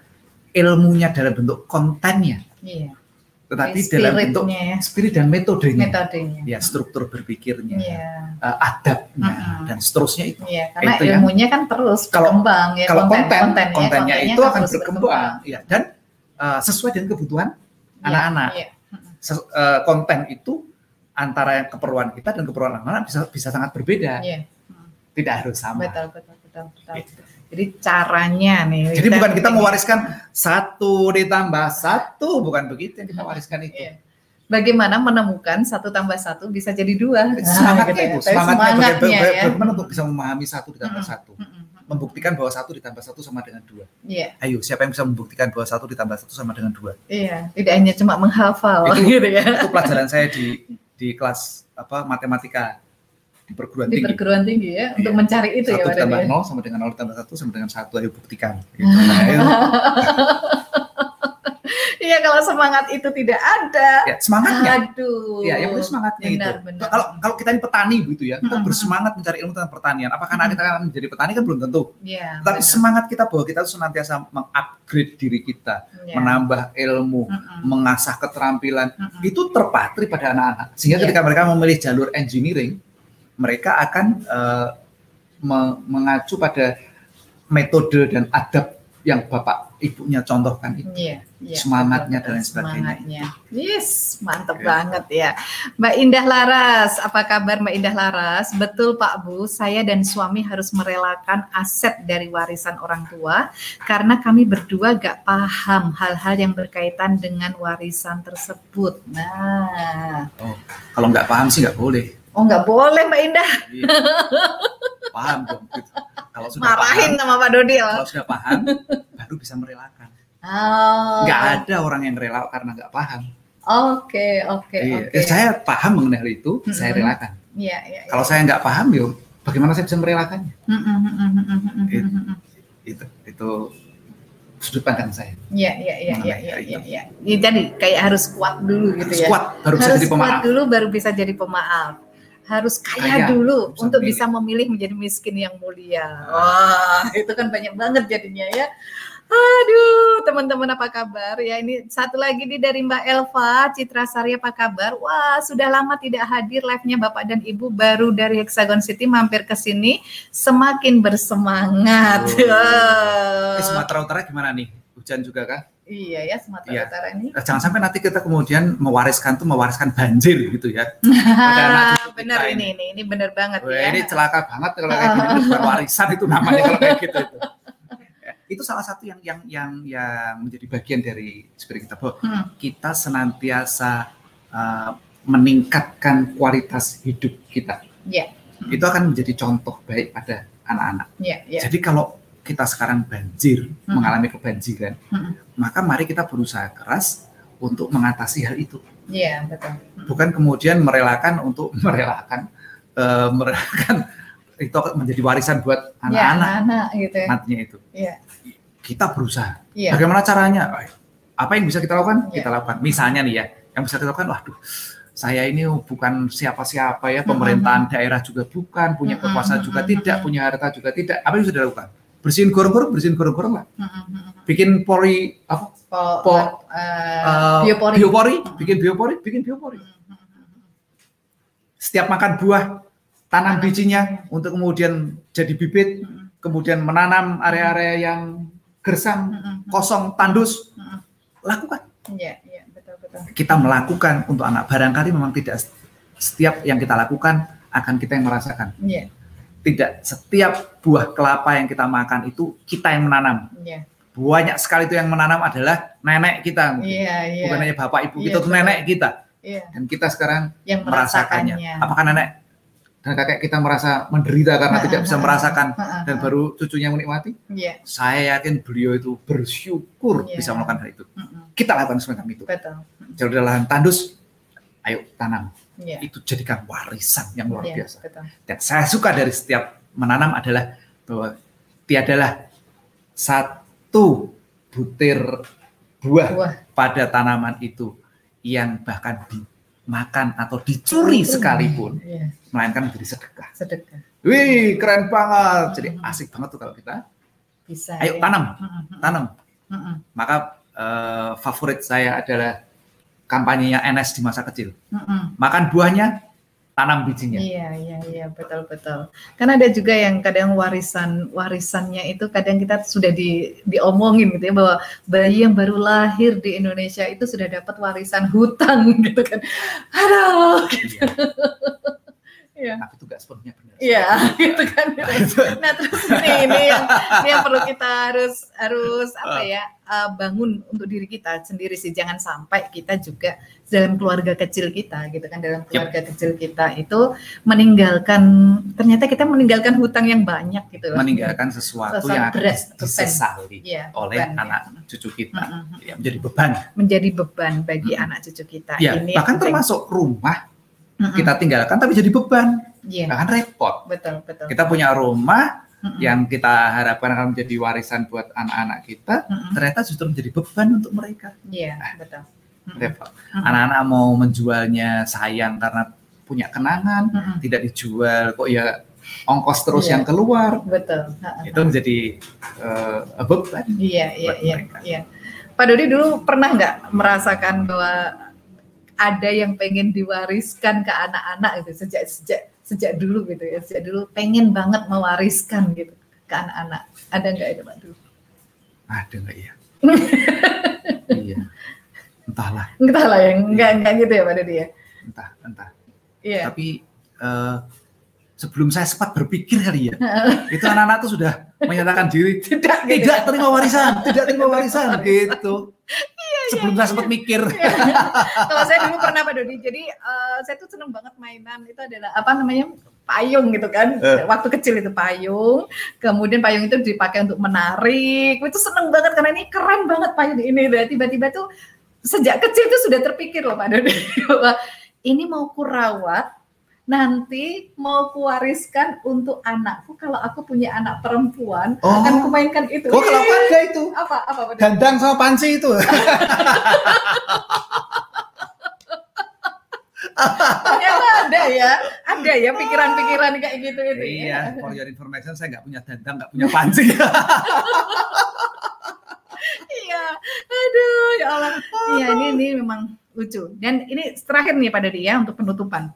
Speaker 2: ilmunya dalam bentuk kontennya. Iya. Tetapi dalam bentuk ya. spirit dan metodenya.
Speaker 1: Metodenya.
Speaker 2: Ya, struktur berpikirnya, iya. uh, adabnya uh -huh. dan seterusnya itu.
Speaker 1: Iya, karena itu ilmunya yang, kan terus berkembang
Speaker 2: ya. Kalau konten, konten kontennya, kontennya itu akan berkembang, ya dan uh, sesuai dengan kebutuhan iya, anak-anak. Iya, iya. uh, konten itu antara yang keperluan kita dan keperluan anak-anak bisa bisa sangat berbeda. Iya. Tidak harus sama.
Speaker 1: Betul, betul, betul, betul. Gitu. Jadi caranya nih.
Speaker 2: Jadi kita, bukan kita mewariskan satu ditambah satu, bukan begitu yang kita wariskan itu. Iya.
Speaker 1: Bagaimana menemukan satu tambah satu bisa jadi dua?
Speaker 2: Semangatnya gitu ya. itu, semangatnya, semangatnya ya. bagaimana untuk bisa memahami satu ditambah hmm. satu, hmm. membuktikan bahwa satu ditambah satu sama dengan dua.
Speaker 1: Iya.
Speaker 2: Ayo, siapa yang bisa membuktikan bahwa satu ditambah satu sama dengan dua?
Speaker 1: Iya, tidak hanya cuma menghafal.
Speaker 2: Itu, *laughs* gitu ya. itu pelajaran saya di di kelas apa matematika di perguruan
Speaker 1: di tinggi. perguruan tinggi ya, untuk iya. mencari itu
Speaker 2: satu
Speaker 1: ya.
Speaker 2: Satu ditambah nol sama dengan nol ditambah satu sama dengan satu, ayo buktikan. Gitu. Nah, *laughs*
Speaker 1: Iya kalau semangat itu tidak ada.
Speaker 2: Ya, semangatnya.
Speaker 1: Aduh.
Speaker 2: Ya, yang penting semangatnya benar, itu. Benar. Kalau kalau kita ini petani gitu ya, kita hmm. bersemangat mencari ilmu tentang pertanian. Apakah hmm. kita akan menjadi petani kan belum tentu.
Speaker 1: Ya,
Speaker 2: Tapi benar. semangat kita bahwa kita senantiasa mengupgrade diri kita, ya. menambah ilmu, hmm. mengasah keterampilan, hmm. itu terpatri pada anak-anak. Sehingga ya. ketika mereka memilih jalur engineering, mereka akan uh, mengacu pada metode dan adab yang Bapak ibunya contohkan itu.
Speaker 1: Iya, iya,
Speaker 2: semangatnya
Speaker 1: betul,
Speaker 2: dan lain sebagainya.
Speaker 1: Semangatnya. Yes, mantap
Speaker 2: Ya.
Speaker 1: banget ya. Mbak Indah Laras, apa kabar Mbak Indah Laras? Betul Pak Bu, saya dan suami harus merelakan aset dari warisan orang tua karena kami berdua gak paham hal-hal yang berkaitan dengan warisan tersebut. Nah,
Speaker 2: Oh, kalau nggak paham sih nggak boleh.
Speaker 1: Oh nggak boleh Mbak Indah.
Speaker 2: Iya. Paham dong. Gitu. Kalau sudah
Speaker 1: Marahin
Speaker 2: paham,
Speaker 1: sama Pak Dodi ya.
Speaker 2: Kalau sudah paham, baru bisa merelakan.
Speaker 1: Oh.
Speaker 2: Nggak ada orang yang rela karena nggak paham.
Speaker 1: Oke, oke,
Speaker 2: iya.
Speaker 1: oke.
Speaker 2: Eh, saya paham mengenai hal itu, mm
Speaker 1: -hmm.
Speaker 2: saya relakan.
Speaker 1: Iya, yeah, iya.
Speaker 2: Yeah, kalau saya nggak paham, yuk bagaimana saya bisa merelakannya?
Speaker 1: Mm -hmm. It,
Speaker 2: itu, itu sudut pandang saya.
Speaker 1: Iya, iya, iya, iya, iya, iya, iya. Ya. Jadi kayak harus kuat dulu gitu ya.
Speaker 2: harus
Speaker 1: ya.
Speaker 2: Kuat baru
Speaker 1: harus
Speaker 2: bisa
Speaker 1: jadi
Speaker 2: pemaaf.
Speaker 1: Dulu baru bisa jadi pemaaf. Harus kaya,
Speaker 2: Kaya,
Speaker 1: dulu
Speaker 2: bisa
Speaker 1: untuk
Speaker 2: memilih.
Speaker 1: bisa memilih menjadi miskin yang mulia. Wah, itu kan banyak banget jadinya ya. Aduh, teman-teman apa kabar? Ya ini satu lagi nih dari Mbak Elva, Citra Sari apa kabar? Wah, sudah lama tidak hadir live-nya Bapak dan Ibu baru dari Hexagon City mampir ke sini semakin bersemangat.
Speaker 2: Oh. Eh, Sumatera Utara gimana nih? Hujan juga kah?
Speaker 1: Iya ya Sumatera
Speaker 2: Iya.
Speaker 1: Utara ini.
Speaker 2: Jangan sampai nanti kita kemudian mewariskan tuh mewariskan banjir gitu ya. *laughs*
Speaker 1: Bener ini ini ini bener banget
Speaker 2: Wah,
Speaker 1: ya.
Speaker 2: ini celaka banget kalau kayak gini bukan warisan itu namanya kalau kayak gitu itu. *laughs* Itu salah satu yang yang yang yang menjadi bagian dari spirit kita bahwa
Speaker 1: Hmm,
Speaker 2: kita senantiasa uh, meningkatkan kualitas hidup kita.
Speaker 1: Iya.
Speaker 2: Itu akan menjadi contoh baik pada anak-anak.
Speaker 1: Iya, iya.
Speaker 2: Jadi kalau kita sekarang banjir,
Speaker 1: Hmm.
Speaker 2: mengalami kebanjiran,
Speaker 1: Hmm.
Speaker 2: maka mari kita berusaha keras untuk mengatasi hal itu.
Speaker 1: Iya, betul.
Speaker 2: Bukan kemudian merelakan untuk *laughs* merelakan eh, merelakan itu menjadi warisan buat
Speaker 1: Iya,
Speaker 2: anak-anak
Speaker 1: anak-anak gitu ya.
Speaker 2: nantinya itu.
Speaker 1: Iya.
Speaker 2: Kita berusaha.
Speaker 1: Iya.
Speaker 2: Bagaimana caranya? Apa yang bisa kita lakukan?
Speaker 1: Iya.
Speaker 2: Kita lakukan. Misalnya nih ya, yang bisa kita lakukan, waduh, saya ini bukan siapa-siapa ya, pemerintahan daerah juga bukan, punya kekuasaan juga
Speaker 1: mm-mm,
Speaker 2: tidak,
Speaker 1: mm-mm.
Speaker 2: punya harta juga tidak. Apa yang sudah dilakukan? Bersihin gorong-gorong, bersihin gorong-gorong lah. Bikin pori apa?
Speaker 1: Po,
Speaker 2: Po-
Speaker 1: eh, biopori.
Speaker 2: biopori, bikin biopori, bikin biopori. Setiap makan buah, tanam bijinya untuk kemudian jadi bibit, kemudian menanam area-area yang gersang, kosong, tandus, lakukan.
Speaker 1: Iya, iya, betul, betul.
Speaker 2: Kita melakukan untuk anak. Barangkali memang tidak setiap yang kita lakukan akan kita yang merasakan.
Speaker 1: Iya,
Speaker 2: Tidak setiap buah kelapa yang kita makan itu kita yang menanam.
Speaker 1: iya.
Speaker 2: Banyak sekali itu yang menanam adalah nenek kita.
Speaker 1: Iya, iya.
Speaker 2: Bukan hanya bapak ibu
Speaker 1: Iya,
Speaker 2: kita, itu
Speaker 1: betul.
Speaker 2: nenek kita.
Speaker 1: Iya,
Speaker 2: Dan kita sekarang
Speaker 1: yang
Speaker 2: merasakannya.
Speaker 1: merasakannya.
Speaker 2: Apakah nenek dan kakek kita merasa menderita karena tidak bisa *laughs* merasakan dan baru cucunya menikmati?
Speaker 1: Iya,
Speaker 2: Saya yakin beliau itu bersyukur
Speaker 1: Iya.
Speaker 2: bisa melakukan hal itu. Kita lakukan semacam itu.
Speaker 1: betul.
Speaker 2: Ada lahan tandus, ayo tanam.
Speaker 1: Iya.
Speaker 2: Itu jadikan warisan yang luar
Speaker 1: Iya,
Speaker 2: biasa.
Speaker 1: betul.
Speaker 2: Dan saya suka dari setiap menanam adalah bahwa tiadalah satu butir buah
Speaker 1: Buah.
Speaker 2: pada tanaman itu yang bahkan dimakan atau dicuri sekalipun,
Speaker 1: Iya,
Speaker 2: melainkan menjadi sedekah.
Speaker 1: sedekah.
Speaker 2: Wih, keren banget. Jadi asik banget tuh kalau kita.
Speaker 1: Bisa.
Speaker 2: Ayo
Speaker 1: ya.
Speaker 2: tanam, tanam.
Speaker 1: Hmm, hmm.
Speaker 2: Maka eh, favorit saya adalah kampanyenya NS di masa kecil.
Speaker 1: Hmm.
Speaker 2: Makan buahnya, tanam bijinya.
Speaker 1: Iya, iya, iya, betul, betul. Kan ada juga yang kadang warisan warisannya itu kadang kita sudah di diomongin gitu ya bahwa bayi yang baru lahir di Indonesia itu sudah dapat warisan hutang *laughs* gitu kan. Aduh,
Speaker 2: Iya.
Speaker 1: Iya.
Speaker 2: Tapi itu gak sepenuhnya benar.
Speaker 1: Iya, *laughs* gitu kan. Nah, terus ini, ini yang ini yang perlu kita harus harus apa ya uh, bangun untuk diri kita sendiri sih. Jangan sampai kita juga dalam keluarga kecil kita, gitu kan, dalam keluarga kecil kita itu meninggalkan ternyata kita meninggalkan hutang yang banyak gitu loh.
Speaker 2: meninggalkan sesuatu
Speaker 1: Sesuatu
Speaker 2: yang
Speaker 1: berat,
Speaker 2: disesali
Speaker 1: Iya,
Speaker 2: oleh
Speaker 1: beban, ya.
Speaker 2: anak cucu kita.
Speaker 1: Mm-mm.
Speaker 2: Ya, menjadi beban.
Speaker 1: menjadi beban bagi
Speaker 2: Mm-mm.
Speaker 1: anak cucu kita.
Speaker 2: Ya,
Speaker 1: ini
Speaker 2: bahkan termasuk rumah
Speaker 1: Mm-mm.
Speaker 2: kita tinggalkan tapi jadi beban.
Speaker 1: Iya,
Speaker 2: Bahkan repot.
Speaker 1: betul, betul.
Speaker 2: Kita punya rumah
Speaker 1: Mm-mm.
Speaker 2: yang kita harapkan akan menjadi warisan buat anak-anak kita,
Speaker 1: Mm-mm.
Speaker 2: ternyata justru menjadi beban untuk mereka.
Speaker 1: Iya, betul. Mm-mm.
Speaker 2: Repot.
Speaker 1: Mm-mm.
Speaker 2: Anak-anak mau menjualnya sayang karena punya kenangan,
Speaker 1: Mm-mm.
Speaker 2: tidak dijual kok ya ongkos terus
Speaker 1: Iya.
Speaker 2: yang keluar.
Speaker 1: Betul. Ha-ha.
Speaker 2: Itu menjadi eh, beban.
Speaker 1: Iya, iya, iya, iya. Pak Dodi dulu pernah nggak merasakan bahwa ada yang pengen diwariskan ke anak-anak gitu sejak sejak sejak dulu gitu ya sejak dulu pengen banget mewariskan gitu ke anak-anak ada nggak itu Pak dulu?
Speaker 2: Ada nggak ya? *laughs* iya. Entahlah.
Speaker 1: Entahlah ya, enggak enggak gitu ya Pak Dodi ya.
Speaker 2: Entah, entah.
Speaker 1: Iya.
Speaker 2: Tapi uh, sebelum saya sempat berpikir kali ya, *laughs* itu anak-anak tuh sudah menyatakan diri
Speaker 1: tidak
Speaker 2: gitu. tidak terima warisan, tidak terima warisan *laughs* gitu. Iya, sebelum iya, saya sempat iya. mikir. *laughs* Iya.
Speaker 1: Kalau saya dulu pernah Pak Dodi, jadi uh, saya tuh seneng banget mainan itu adalah apa namanya payung gitu kan. Uh. Waktu kecil itu payung, kemudian payung itu dipakai untuk menarik. Itu seneng banget karena ini keren banget payung ini. Tiba-tiba tuh sejak kecil itu sudah terpikir loh Pak Dodi *laughs* bahwa ini mau kurawat nanti mau kuwariskan untuk anakku kalau aku punya anak perempuan oh. akan kumainkan itu.
Speaker 2: Oh, kalau ada itu.
Speaker 1: Apa apa Pak
Speaker 2: Dandang sama panci itu. *laughs*
Speaker 1: Ternyata ada ya, ada ya pikiran-pikiran kayak gitu itu.
Speaker 2: Iya, ya. for your information saya nggak punya dandang, nggak punya panci. *laughs*
Speaker 1: iya, aduh ya Allah. Iya ini ini memang lucu. Dan ini terakhir nih pada dia untuk penutupan.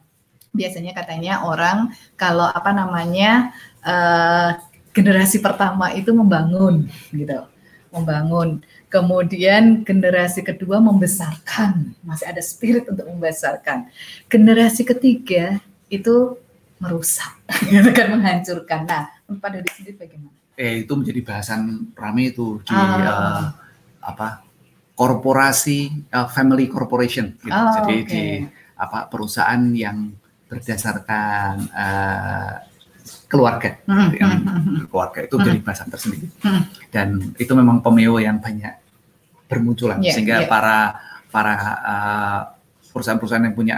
Speaker 1: Biasanya katanya orang kalau apa namanya uh, generasi pertama itu membangun gitu, membangun. Kemudian generasi kedua membesarkan, masih ada spirit untuk membesarkan. Generasi ketiga itu merusak, *laughs* gitu kan menghancurkan. Nah, pada di sini bagaimana?
Speaker 2: Eh itu menjadi bahasan rame itu di ah. uh, apa korporasi uh, family corporation gitu. Oh, Jadi okay. di apa perusahaan yang berdasarkan uh, keluarga hmm, gitu, yang hmm, hmm, keluarga itu menjadi bahasan tersendiri. Dan itu memang pemeo yang banyak bermunculan yeah, sehingga yeah. para para uh, perusahaan-perusahaan yang punya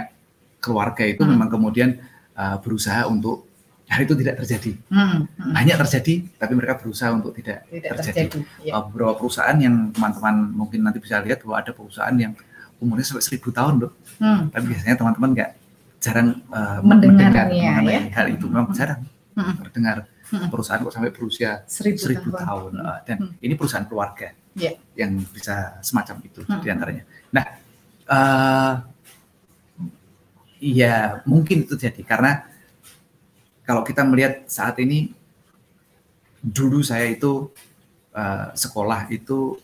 Speaker 2: keluarga itu memang kemudian uh, berusaha untuk hal itu tidak terjadi. Hmm, hmm. Banyak terjadi, tapi mereka berusaha untuk tidak, tidak terjadi. terjadi ya. Beberapa perusahaan yang teman-teman mungkin nanti bisa lihat bahwa ada perusahaan yang umurnya sampai seribu tahun loh. Hmm. Tapi biasanya teman-teman nggak jarang uh, mendengar, mendengar ya, mengenai ya. hal itu. Memang hmm. jarang hmm. terdengar hmm. perusahaan kok sampai berusia seribu, seribu tahun. tahun. Uh, dan hmm. ini perusahaan keluarga yeah. yang bisa semacam itu hmm. di antaranya. Nah, uh, ya mungkin itu jadi karena kalau kita melihat saat ini dulu saya itu uh, sekolah itu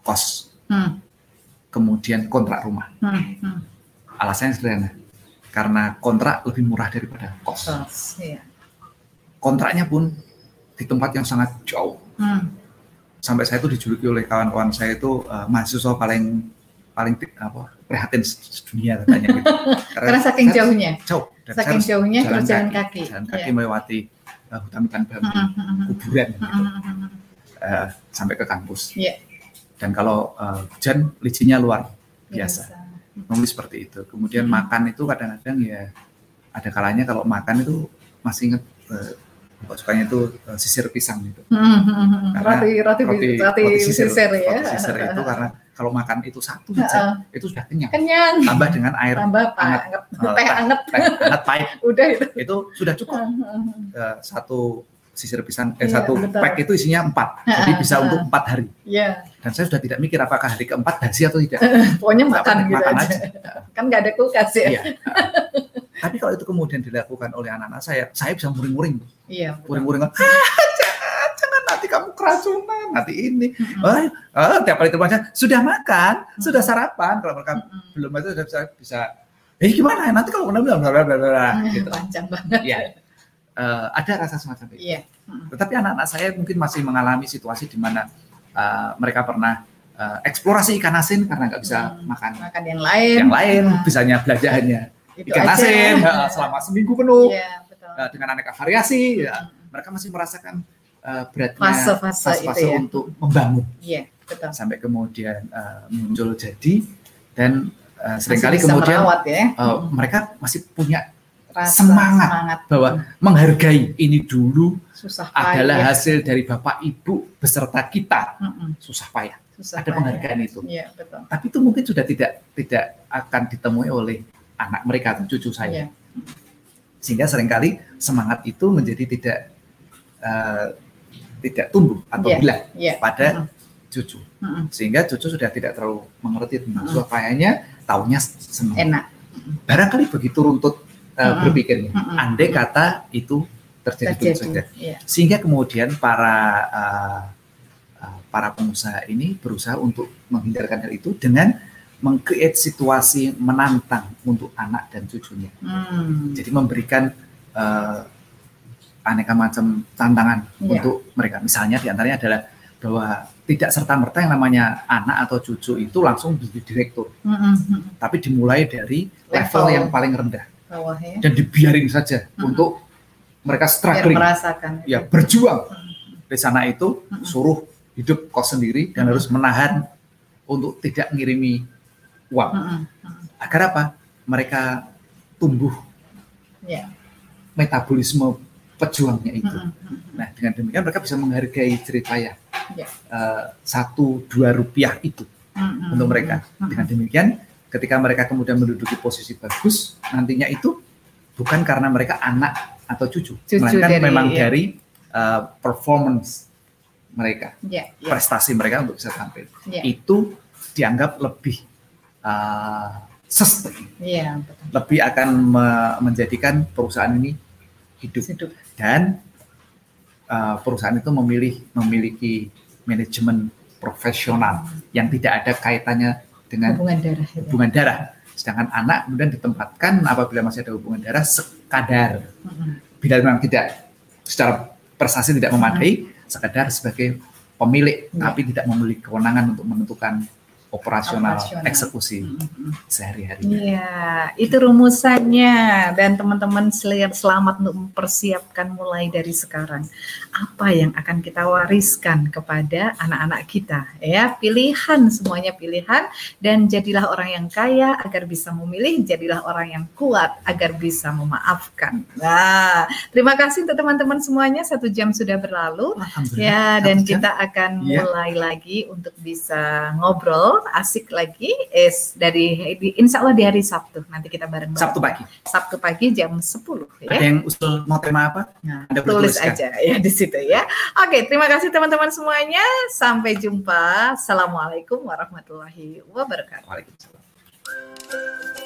Speaker 2: kos, hmm. kemudian kontrak rumah. Hmm. Hmm. Alasannya sederhana, karena kontrak lebih murah daripada kos. kos iya. Kontraknya pun di tempat yang sangat jauh. Hmm. Sampai saya itu dijuluki oleh kawan-kawan saya itu uh, mahasiswa paling paling apa prihatin dunia katanya gitu. *laughs*
Speaker 1: Karena, Karena saking jauhnya.
Speaker 2: Jauh.
Speaker 1: Dan Saking jauhnya jalan, jalan kaki.
Speaker 2: Jalan kaki yeah. melewati uh, hutan-hutan bambu, mm -hmm. kuburan gitu. Uh, sampai ke kampus. Yeah. Dan kalau uh, hujan licinnya luar biasa. biasa. Nulis seperti itu. Kemudian hmm. makan itu kadang-kadang ya ada kalanya kalau makan itu masih inget uh, kok sukanya itu uh, sisir pisang gitu.
Speaker 1: Hmm, karena roti, roti, roti, roti, roti sisir, sisir ya.
Speaker 2: Roti sisir itu karena kalau makan itu satu saja uh, itu sudah kenyang.
Speaker 1: Kenyang.
Speaker 2: Tambah dengan air
Speaker 1: Tambah hangat, hangat, teh hangat,
Speaker 2: teh hangat pahit. *laughs*
Speaker 1: Udah itu.
Speaker 2: Itu sudah cukup. Uh, satu sisir pisang eh, iya, satu betul. pack itu isinya empat, jadi bisa untuk empat hari.
Speaker 1: Iya.
Speaker 2: Dan saya sudah tidak mikir apakah hari keempat basi atau tidak.
Speaker 1: Pokoknya makan gitu makan aja. aja. kan nggak ada kulkas ya. Iya.
Speaker 2: Tapi kalau itu kemudian dilakukan oleh anak-anak saya, saya bisa muring-muring.
Speaker 1: Iya.
Speaker 2: Muring-muring. Ah, nanti kamu keracunan, nanti ini. Mm-hmm. Oh, oh, tiap kali terbaca sudah makan, mm-hmm. sudah sarapan. Kalau mereka mm-hmm. belum itu sudah bisa, bisa eh gimana nanti kalau kena bla bla bla bla
Speaker 1: gitu. Panjang banget.
Speaker 2: Ya. Uh, ada rasa semacam itu. Iya. Mm-hmm. Tetapi anak-anak saya mungkin masih mengalami situasi di mana uh, mereka pernah uh, eksplorasi ikan asin karena nggak bisa hmm, makan
Speaker 1: makan yang lain.
Speaker 2: Yang lain hmm. bisanya belanja hanya ikan aja. asin uh, *laughs* selama seminggu penuh. Yeah, betul. Uh, dengan aneka variasi, hmm. ya, mereka masih merasakan uh, beratnya
Speaker 1: fase-fase
Speaker 2: fase ya. untuk membangun.
Speaker 1: Iya, betul.
Speaker 2: Sampai kemudian uh, muncul jadi dan uh, sering kali kemudian merawat, ya. uh, mereka masih punya Rasa semangat, semangat bahwa hmm. menghargai ini dulu
Speaker 1: Susah
Speaker 2: adalah hasil dari bapak ibu beserta kita. Hmm. Susah payah. Susah Ada payah. penghargaan itu.
Speaker 1: Ya, betul.
Speaker 2: Tapi itu mungkin sudah tidak tidak akan ditemui oleh anak mereka atau cucu saya. Ya. Sehingga sering kali semangat itu menjadi tidak uh, tidak tumbuh atau yeah, hilang yeah. pada -huh. cucu. -huh. Sehingga cucu sudah tidak terlalu mengerti tentang -huh. kayaknya taunya senang.
Speaker 1: Enak.
Speaker 2: Barangkali begitu runtut uh, uh -huh. berpikirnya. Uh -huh. Andai kata itu terjadi, terjadi. saja. Yeah. Sehingga kemudian para uh, uh, para pengusaha ini berusaha untuk menghindarkan hal itu dengan mengcreate situasi menantang untuk anak dan cucunya. Hmm. Jadi memberikan uh, aneka macam tantangan yeah. untuk mereka. Misalnya di antaranya adalah bahwa tidak serta merta yang namanya anak atau cucu itu langsung jadi direktur, mm -hmm. tapi dimulai dari level, level yang paling rendah Bawah, ya? dan dibiarin saja mm -hmm. untuk mereka struggling, merasakan, ya berjuang. Mm -hmm. Di sana itu mm -hmm. suruh hidup kos sendiri dan harus menahan untuk tidak ngirimi uang. Agar apa? Mereka tumbuh yeah. metabolisme pejuangnya itu. Nah dengan demikian mereka bisa menghargai cerita ya yeah. uh, satu dua rupiah itu untuk mereka. Dengan demikian ketika mereka kemudian menduduki posisi bagus nantinya itu bukan karena mereka anak atau cucu, cucu melainkan dari, memang ya. dari uh, performance mereka, yeah, yeah. prestasi mereka untuk bisa tampil. Yeah. Itu dianggap lebih uh, sustain, yeah, betul. lebih akan me menjadikan perusahaan ini hidup, hidup. dan uh, perusahaan itu memilih memiliki manajemen profesional yang tidak ada kaitannya dengan hubungan darah. Ya. Hubungan darah. Sedangkan anak kemudian ditempatkan apabila masih ada hubungan darah sekadar. Bila memang tidak secara prestasi tidak memadai, sekedar sebagai pemilik ya. tapi tidak memiliki kewenangan untuk menentukan operasional, operasional. eksekusi mm-hmm. sehari-hari.
Speaker 1: Iya, itu rumusannya dan teman-teman selamat untuk mempersiapkan mulai dari sekarang apa yang akan kita wariskan kepada anak-anak kita ya. Pilihan semuanya pilihan dan jadilah orang yang kaya agar bisa memilih, jadilah orang yang kuat agar bisa memaafkan. Nah, terima kasih untuk teman-teman semuanya. Satu jam sudah berlalu ya dan kita akan ya. mulai lagi untuk bisa ngobrol asik lagi is dari di, insya Allah di hari Sabtu nanti kita bareng, -bareng.
Speaker 2: Sabtu pagi.
Speaker 1: Sabtu pagi jam 10
Speaker 2: ya. ada yang usul mau tema apa?
Speaker 1: Nah, Anda tulis aja ya di situ ya. Oke terima kasih teman-teman semuanya. Sampai jumpa. Assalamualaikum warahmatullahi wabarakatuh. Waalaikumsalam